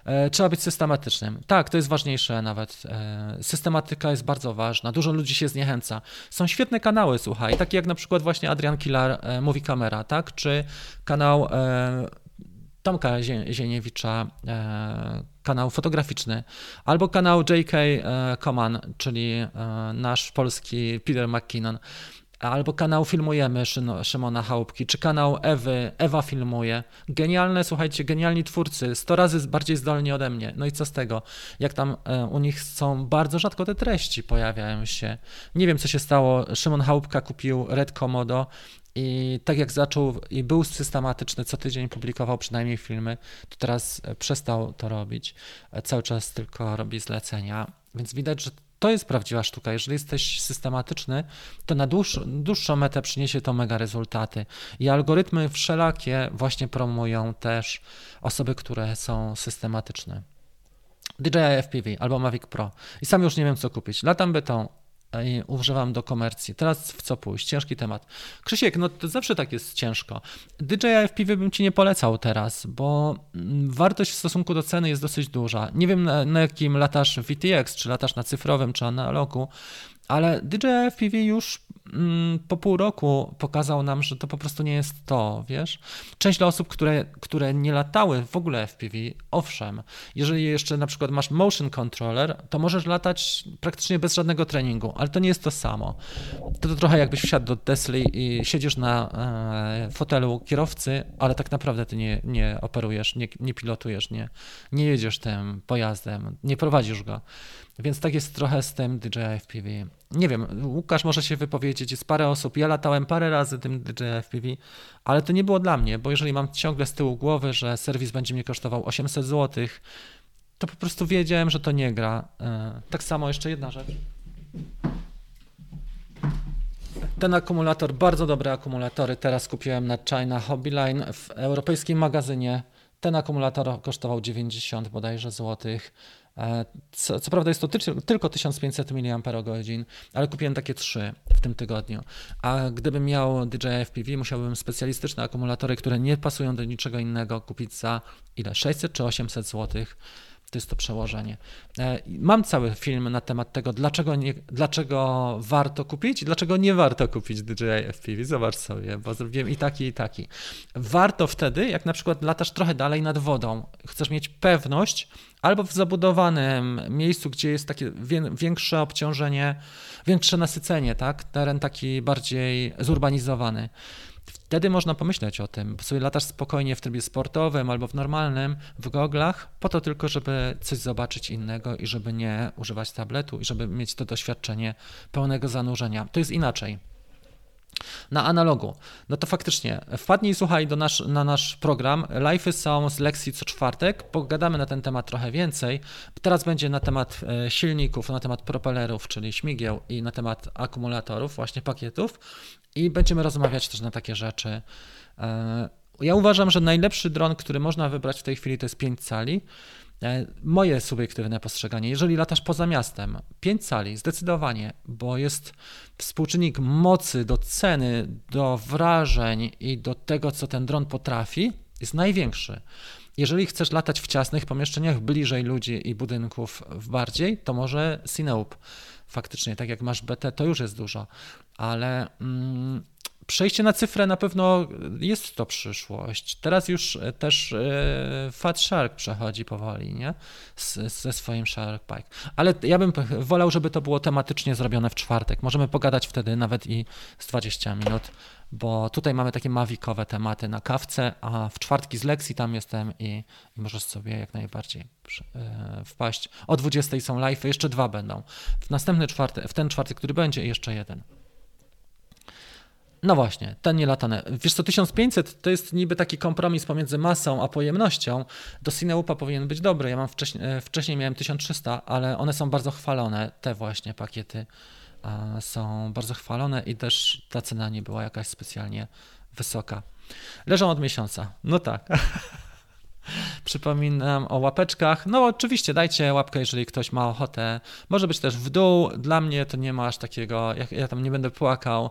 E, trzeba być systematycznym. Tak, to jest ważniejsze nawet. E, systematyka jest bardzo ważna. Dużo ludzi się zniechęca. Są świetne kanały, słuchaj, takie jak na przykład właśnie Adrian Kilar e, Mówi Kamera, tak? Czy kanał Tomka Zieniewicza, kanał fotograficzny, albo kanał JK Koman, czyli nasz polski Peter McKinnon albo kanał Filmujemy Szymona Chałupki, czy kanał Ewy, Ewa Filmuje. Genialne, słuchajcie, genialni twórcy, 100 razy bardziej zdolni ode mnie. No i co z tego? Jak tam e, u nich są, bardzo rzadko te treści pojawiają się. Nie wiem, co się stało. Szymon Chałupka kupił Red Komodo i tak jak zaczął i był systematyczny, co tydzień publikował przynajmniej filmy, to teraz e, przestał to robić. E, cały czas tylko robi zlecenia. Więc widać, że to jest prawdziwa sztuka. Jeżeli jesteś systematyczny, to na dłuższą, dłuższą metę przyniesie to mega rezultaty. I algorytmy wszelakie właśnie promują też osoby, które są systematyczne. DJI FPV albo Mavic Pro. I sam już nie wiem, co kupić. Latam betą, i używam do komercji. Teraz w co pójść? Ciężki temat. Krzysiek, no to zawsze tak jest ciężko. DJI FPV bym ci nie polecał teraz, bo mm, wartość w stosunku do ceny jest dosyć duża. Nie wiem na, na jakim latasz VTX, czy latasz na cyfrowym, czy analogu, ale DJI FPV już po pół roku pokazał nam, że to po prostu nie jest to, wiesz? Część dla osób, które, które nie latały w ogóle FPV, owszem, jeżeli jeszcze na przykład masz motion controller, to możesz latać praktycznie bez żadnego treningu, ale to nie jest to samo. To, to trochę jakbyś wsiadł do Tesla i siedzisz na e, fotelu kierowcy, ale tak naprawdę ty nie, nie operujesz, nie, nie pilotujesz, nie, nie jedziesz tym pojazdem, nie prowadzisz go. Więc tak jest trochę z tym DJI FPV. Nie wiem, Łukasz może się wypowiedzieć, jest parę osób. Ja latałem parę razy tym FPV, ale to nie było dla mnie, bo jeżeli mam ciągle z tyłu głowy, że serwis będzie mnie kosztował 800 zł, to po prostu wiedziałem, że to nie gra. E, tak samo jeszcze jedna rzecz. Ten akumulator, bardzo dobre akumulatory, teraz kupiłem na China Hobbyline w europejskim magazynie. Ten akumulator kosztował 90 bodajże złotych. E, co, co, prawda jest to ty, tylko 1500 mAh, ale kupiłem takie trzy w tym tygodniu. A gdybym miał DJI FPV, musiałbym specjalistyczne akumulatory, które nie pasują do niczego innego, kupić za ile? 600 czy 800 złotych to jest to przełożenie. E, mam cały film na temat tego, dlaczego, nie, dlaczego warto kupić i dlaczego nie warto kupić DJI FPV. Zobacz sobie, bo zrobiłem i taki, i taki. Warto wtedy, jak na przykład latasz trochę dalej nad wodą, chcesz mieć pewność, albo w zabudowanym miejscu, gdzie jest takie większe obciążenie, większe nasycenie, tak? Teren taki bardziej zurbanizowany. Wtedy można pomyśleć o tym, sobie latasz spokojnie w trybie sportowym albo w normalnym, w goglach, po to tylko, żeby coś zobaczyć innego i żeby nie używać tabletu i żeby mieć to doświadczenie pełnego zanurzenia. To jest inaczej. Na analogu, no to faktycznie wpadnij słuchaj do nasz, na nasz program. Live'y są z lekcji co czwartek. Pogadamy na ten temat trochę więcej. Teraz będzie na temat e, silników, na temat propellerów, czyli śmigieł i na temat akumulatorów, właśnie pakietów. I będziemy rozmawiać też na takie rzeczy. E, ja uważam, że najlepszy dron, który można wybrać w tej chwili, to jest 5 cali. E, moje subiektywne postrzeganie, jeżeli latasz poza miastem, 5 cali zdecydowanie, bo jest współczynnik mocy do ceny, do wrażeń i do tego, co ten dron potrafi, jest największy. Jeżeli chcesz latać w ciasnych pomieszczeniach, bliżej ludzi i budynków bardziej, to może Cineup. Faktycznie, tak jak masz BT, to już jest dużo, ale mm, Przejście na cyfrę na pewno jest to przyszłość. Teraz już e, też e, Fat Shark przechodzi powoli, nie? ze swoim Shark Pike. Ale ja bym wolał, żeby to było tematycznie zrobione w czwartek. Możemy pogadać wtedy nawet i z 20 minut, bo tutaj mamy takie mawikowe tematy na kawce, a w czwartki z lekcji tam jestem i, i możesz sobie jak najbardziej e, wpaść. O 20 są live, jeszcze dwa będą. W następny czwartek, w ten czwartek, który będzie, jeszcze jeden. No właśnie, ten nielatane. Wiesz co, 1500 to jest niby taki kompromis pomiędzy masą a pojemnością. Do Cineupa powinien być dobry. Ja mam wcześniej, e, wcześniej miałem 1300, ale one są bardzo chwalone, te właśnie pakiety są bardzo chwalone i też ta cena nie była jakaś specjalnie wysoka. Leżą od miesiąca. No tak. [LAUGHS] Przypominam o łapeczkach. No oczywiście dajcie łapkę, jeżeli ktoś ma ochotę. Może być też w dół. Dla mnie to nie ma aż takiego, ja, ja tam nie będę płakał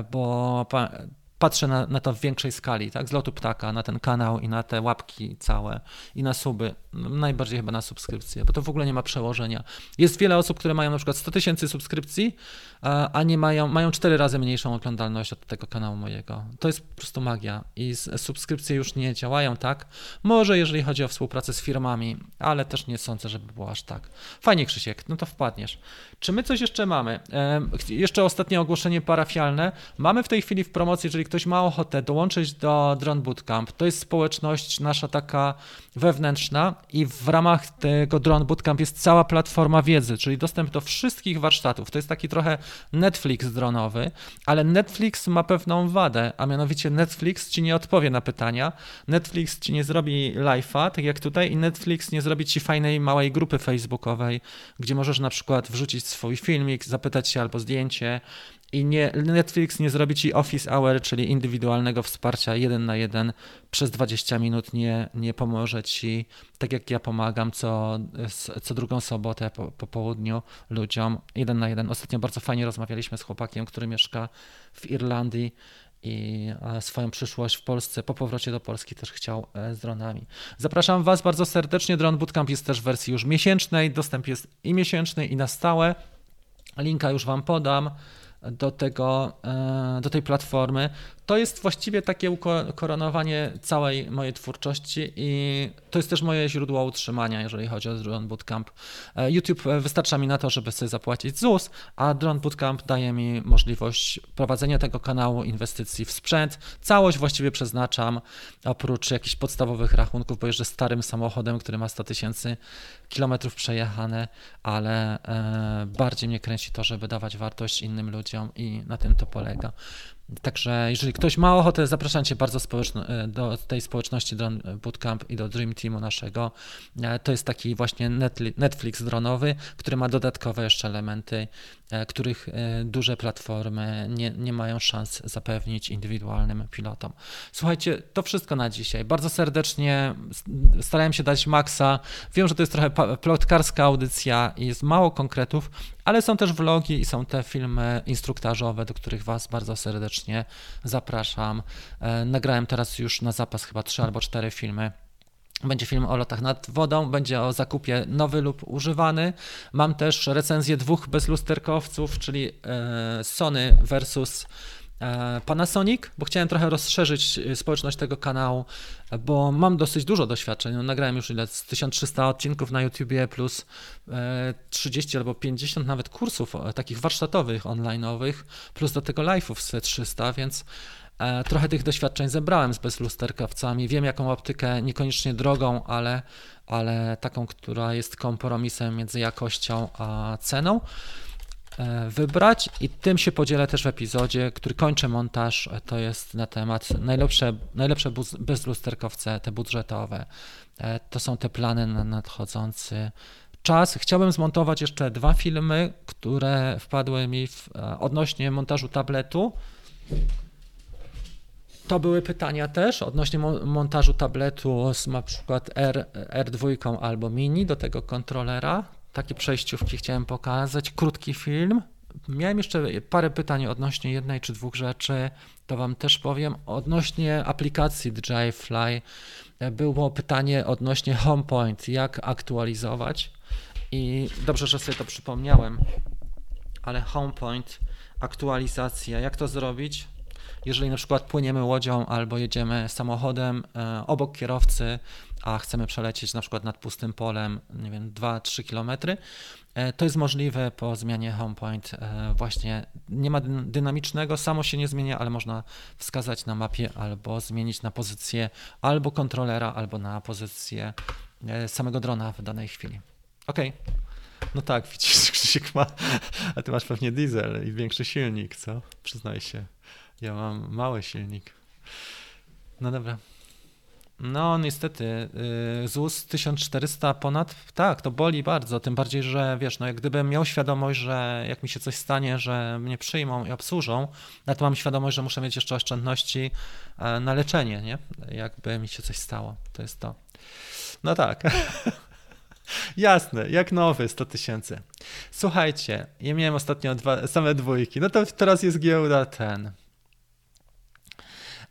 bo patrzę na, na, to w większej skali, tak, z lotu ptaka, na ten kanał i na te łapki całe i na suby, najbardziej chyba na subskrypcje, bo to w ogóle nie ma przełożenia. Jest wiele osób, które mają na przykład 100 tysięcy subskrypcji, a nie mają, mają 4 razy mniejszą oglądalność od tego kanału mojego. To jest po prostu magia i subskrypcje już nie działają tak. Może jeżeli chodzi o współpracę z firmami, ale też nie sądzę, żeby było aż tak. Fajnie Krzysiek, no to wpadniesz. Czy my coś jeszcze mamy? Jeszcze ostatnie ogłoszenie parafialne. Mamy w tej chwili w promocji, jeżeli ktoś ma ochotę dołączyć do Drone Bootcamp, to jest społeczność nasza taka wewnętrzna i w ramach tego Drone Bootcamp jest cała platforma wiedzy, czyli dostęp do wszystkich warsztatów. To jest taki trochę Netflix dronowy, ale Netflix ma pewną wadę, a mianowicie Netflix ci nie odpowie na pytania, Netflix ci nie zrobi live'a, tak jak tutaj, i Netflix nie zrobi ci fajnej małej grupy facebookowej, gdzie możesz na przykład wrzucić swój filmik, zapytać się albo zdjęcie, i nie, Netflix nie zrobi ci office hour, czyli indywidualnego wsparcia jeden na jeden przez 20 minut, nie, nie pomoże ci, tak jak ja pomagam co, co drugą sobotę po, po południu ludziom, jeden na jeden. Ostatnio bardzo fajnie rozmawialiśmy z chłopakiem, który mieszka w Irlandii i swoją przyszłość w Polsce, po powrocie do Polski też chciał e, z dronami. Zapraszam Was bardzo serdecznie. Drone Bootcamp jest też w wersji już miesięcznej. Dostęp jest i miesięczny, i na stałe. Linka już Wam podam do, tego, e, do tej platformy to jest właściwie takie ukoronowanie całej mojej twórczości i to jest też moje źródło utrzymania, jeżeli chodzi o Drone Bootcamp. E, YouTube wystarcza mi na to, żeby sobie zapłacić ZUS, a Drone Bootcamp daje mi możliwość prowadzenia tego kanału, inwestycji w sprzęt. Całość właściwie przeznaczam, oprócz jakichś podstawowych rachunków, bo jeżdżę starym samochodem, który ma 100 tysięcy kilometrów przejechane, ale e, bardziej mnie kręci to, żeby dawać wartość innym ludziom i na tym to polega. Także jeżeli ktoś ma ochotę, zapraszam Cię bardzo e, do tej społeczności Drone Bootcamp i do Dream Teamu naszego. E, to jest taki właśnie Netflix dronowy, który ma dodatkowe jeszcze elementy, e, których duże platformy nie, nie mają szans zapewnić indywidualnym pilotom. Słuchajcie, to wszystko na dzisiaj. Bardzo serdecznie starałem się dać maksa. Wiem, że to jest trochę plotkarska audycja i jest mało konkretów, ale są też vlogi i są te filmy instruktażowe, do których Was bardzo serdecznie zapraszam. E, nagrałem teraz już na zapas chyba trzy albo cztery filmy. Będzie film o lotach nad wodą, będzie o zakupie nowy lub używany. Mam też recenzję dwóch bezlusterkowców, czyli e, Sony versus Panasonic, bo chciałem trochę rozszerzyć e, społeczność tego kanału, bo mam dosyć dużo doświadczeń. No, nagrałem już ile? 1300 odcinków na YouTubie plus 30 e, albo 50 nawet kursów takich warsztatowych, online'owych, plus do tego live'ów z 300, więc trochę tych doświadczeń zebrałem z bezlusterkowcami. Wiem, jaką optykę, niekoniecznie drogą, ale, ale taką, która jest kompromisem między jakością a ceną. E, wybrać i tym się podzielę też w epizodzie, który kończę montaż. To jest na temat najlepsze, najlepsze bezlusterkowce, te budżetowe. E, to są te plany na nadchodzący czas. Chciałbym zmontować jeszcze dwa filmy, które wpadły mi w, e, odnośnie montażu tabletu. To były pytania też odnośnie montażu tabletu z na przykład R, R2 albo Mini do tego kontrolera. Takie przejściówki chciałem pokazać. Krótki film. Miałem jeszcze parę pytań odnośnie jednej czy dwóch rzeczy, to Wam też powiem. Odnośnie aplikacji DJI Fly było pytanie odnośnie HomePoint, jak aktualizować. I dobrze, że sobie to przypomniałem, ale HomePoint, aktualizacja, jak to zrobić? Jeżeli na przykład płyniemy łodzią albo jedziemy samochodem e, obok kierowcy, a chcemy przelecieć na przykład nad pustym polem, nie wiem, 2-3 km, e, to jest możliwe po zmianie HomePoint. E, właśnie nie ma dynamicznego, samo się nie zmienia, ale można wskazać na mapie albo zmienić na pozycję albo kontrolera, albo na pozycję samego drona w danej chwili. Okay. No tak, widzisz, [LAUGHS] Krzysiek ma, a ty masz pewnie diesel i większy silnik, co? Przyznaj się. Ja mam mały silnik. No dobra. No niestety, yy, ZUS 1400 ponad, tak, to boli bardzo, tym bardziej, że wiesz, no jak gdybym miał świadomość, że jak mi się coś stanie, że mnie przyjmą i obsłużą, no to mam świadomość, że muszę mieć jeszcze oszczędności e, na leczenie, nie? Jakby mi się coś stało, to jest to. No tak. [LAUGHS] Jasne, jak nowy, 100 tysięcy. Słuchajcie, ja miałem ostatnio dwa, same dwójki, no to teraz jest giełda ten.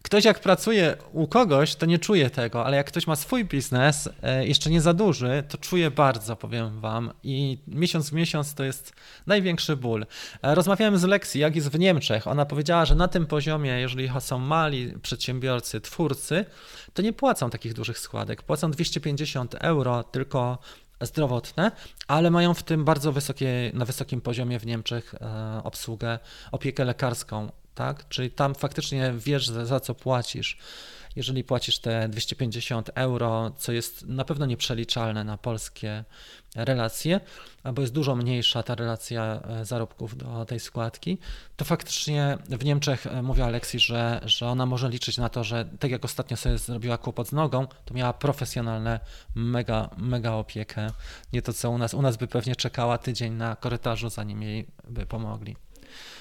Ktoś jak pracuje u kogoś, to nie czuje tego, ale jak ktoś ma swój biznes, e, jeszcze nie za duży, to czuje bardzo, powiem wam. I miesiąc w miesiąc to jest największy ból. E, rozmawiałem z Lexi, jak jest w Niemczech. Ona powiedziała, że na tym poziomie, jeżeli są mali przedsiębiorcy, twórcy, to nie płacą takich dużych składek. Płacą 250 euro tylko zdrowotne, ale mają w tym bardzo wysokie, na wysokim poziomie w Niemczech e, obsługę, opiekę lekarską, tak? Czyli tam faktycznie wiesz, za, za co płacisz. Jeżeli płacisz te 250 euro, co jest na pewno nieprzeliczalne na polskie relacje, bo jest dużo mniejsza ta relacja e, zarobków do tej składki, to faktycznie w Niemczech e, mówiła Aleksi, że, że ona może liczyć na to, że tak jak ostatnio sobie zrobiła kłopot z nogą, to miała profesjonalne, mega, mega opiekę. Nie to co u nas. U nas by pewnie czekała tydzień na korytarzu, zanim jej by pomogli.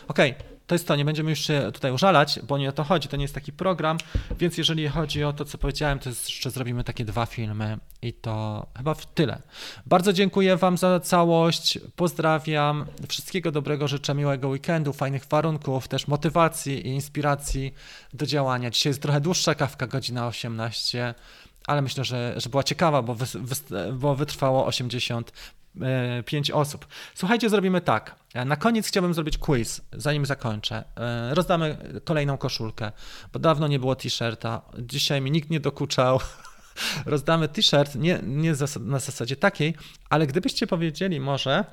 Okej, okay to jest to, nie będziemy już się tutaj użalać, bo nie o to chodzi, to nie jest taki program, więc jeżeli chodzi o to, co powiedziałem, to jeszcze zrobimy takie dwa filmy i to chyba w tyle. Bardzo dziękuję Wam za całość, pozdrawiam, wszystkiego dobrego, życzę miłego weekendu, fajnych warunków, też motywacji i inspiracji do działania. Dzisiaj jest trochę dłuższa kawka, godzina 18, ale myślę, że, że była ciekawa, bo, wy, bo wytrwało 80 5 osób. Słuchajcie, zrobimy tak. Na koniec chciałbym zrobić quiz, zanim zakończę. E, rozdamy kolejną koszulkę, bo dawno nie było t-shirta. Dzisiaj mi nikt nie dokuczał. [LAUGHS] Rozdamy t-shirt, nie, nie na zasadzie takiej, ale gdybyście powiedzieli może,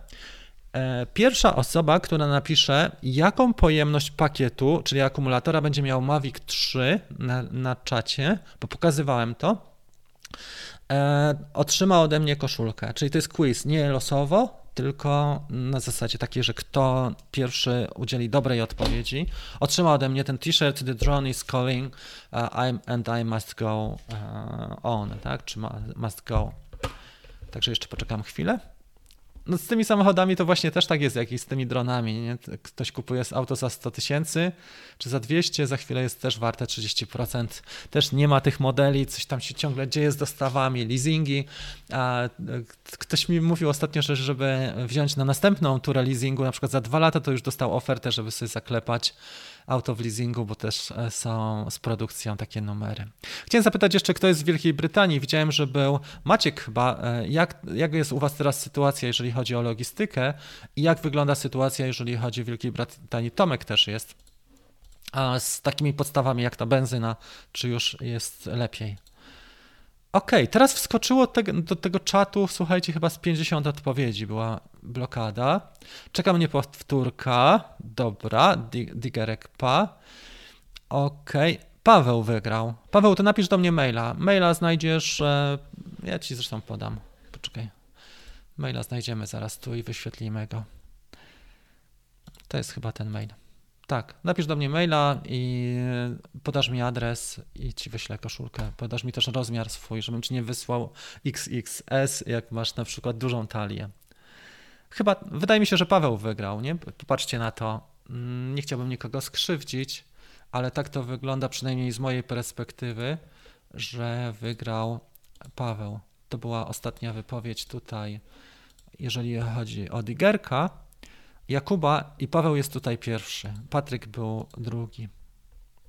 e, pierwsza osoba, która napisze, jaką pojemność pakietu, czyli akumulatora będzie miał Mavic 3 na, na czacie, bo pokazywałem to, e, otrzyma ode mnie koszulkę. Czyli to jest quiz nie losowo, tylko na zasadzie takiej, że kto pierwszy udzieli dobrej odpowiedzi, otrzyma ode mnie ten t-shirt The drone is calling uh, I'm, and I must go uh, on, tak? Czy must go. Także jeszcze poczekam chwilę. No z tymi samochodami to właśnie też tak jest, jak i z tymi dronami. Nie? Ktoś kupuje auto za 100 tysięcy czy za 200, za chwilę jest też warte 30%. Też nie ma tych modeli, coś tam się ciągle dzieje z dostawami, leasingi. A e, ktoś mi mówił ostatnio, że żeby wziąć na następną turę leasingu, na przykład za dwa lata, to już dostał ofertę, żeby sobie zaklepać auto w leasingu, bo też e, są z produkcją takie numery. Chciałem zapytać jeszcze, kto jest z Wielkiej Brytanii. Widziałem, że był Maciek chyba. E, jak, jak jest u Was teraz sytuacja, jeżeli chodzi o logistykę i jak wygląda sytuacja, jeżeli chodzi o Wielkiej Brytanii? Tomek też jest. A z takimi podstawami jak ta benzyna, czy już jest lepiej? Okej, okay, teraz wskoczyło te, do tego czatu, słuchajcie, chyba z 50 odpowiedzi była blokada. Czeka mnie powtórka. Dobra, Digerek Pa. Okej, okay. Paweł wygrał. Paweł, to napisz do mnie maila. Maila znajdziesz, e, ja ci zresztą podam. Poczekaj. Maila znajdziemy zaraz tu i wyświetlimy go. To jest chyba ten mail. Tak, napisz do mnie maila i podasz mi adres i ci wyślę koszulkę. Podasz mi też rozmiar swój, żebym ci nie wysłał XXS, jak masz na przykład dużą talię. Chyba, wydaje mi się, że Paweł wygrał, nie? Popatrzcie na to. Mm, nie chciałbym nikogo skrzywdzić, ale tak to wygląda przynajmniej z mojej perspektywy, że wygrał Paweł. To była ostatnia wypowiedź tutaj, jeżeli chodzi o Digerka. Jakuba i Paweł jest tutaj pierwszy. Patryk był drugi.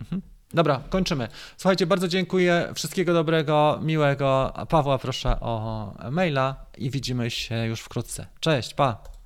Mhm. Dobra, kończymy. Słuchajcie, bardzo dziękuję. Wszystkiego dobrego, miłego. Pawła proszę o maila i widzimy się już wkrótce. Cześć, pa.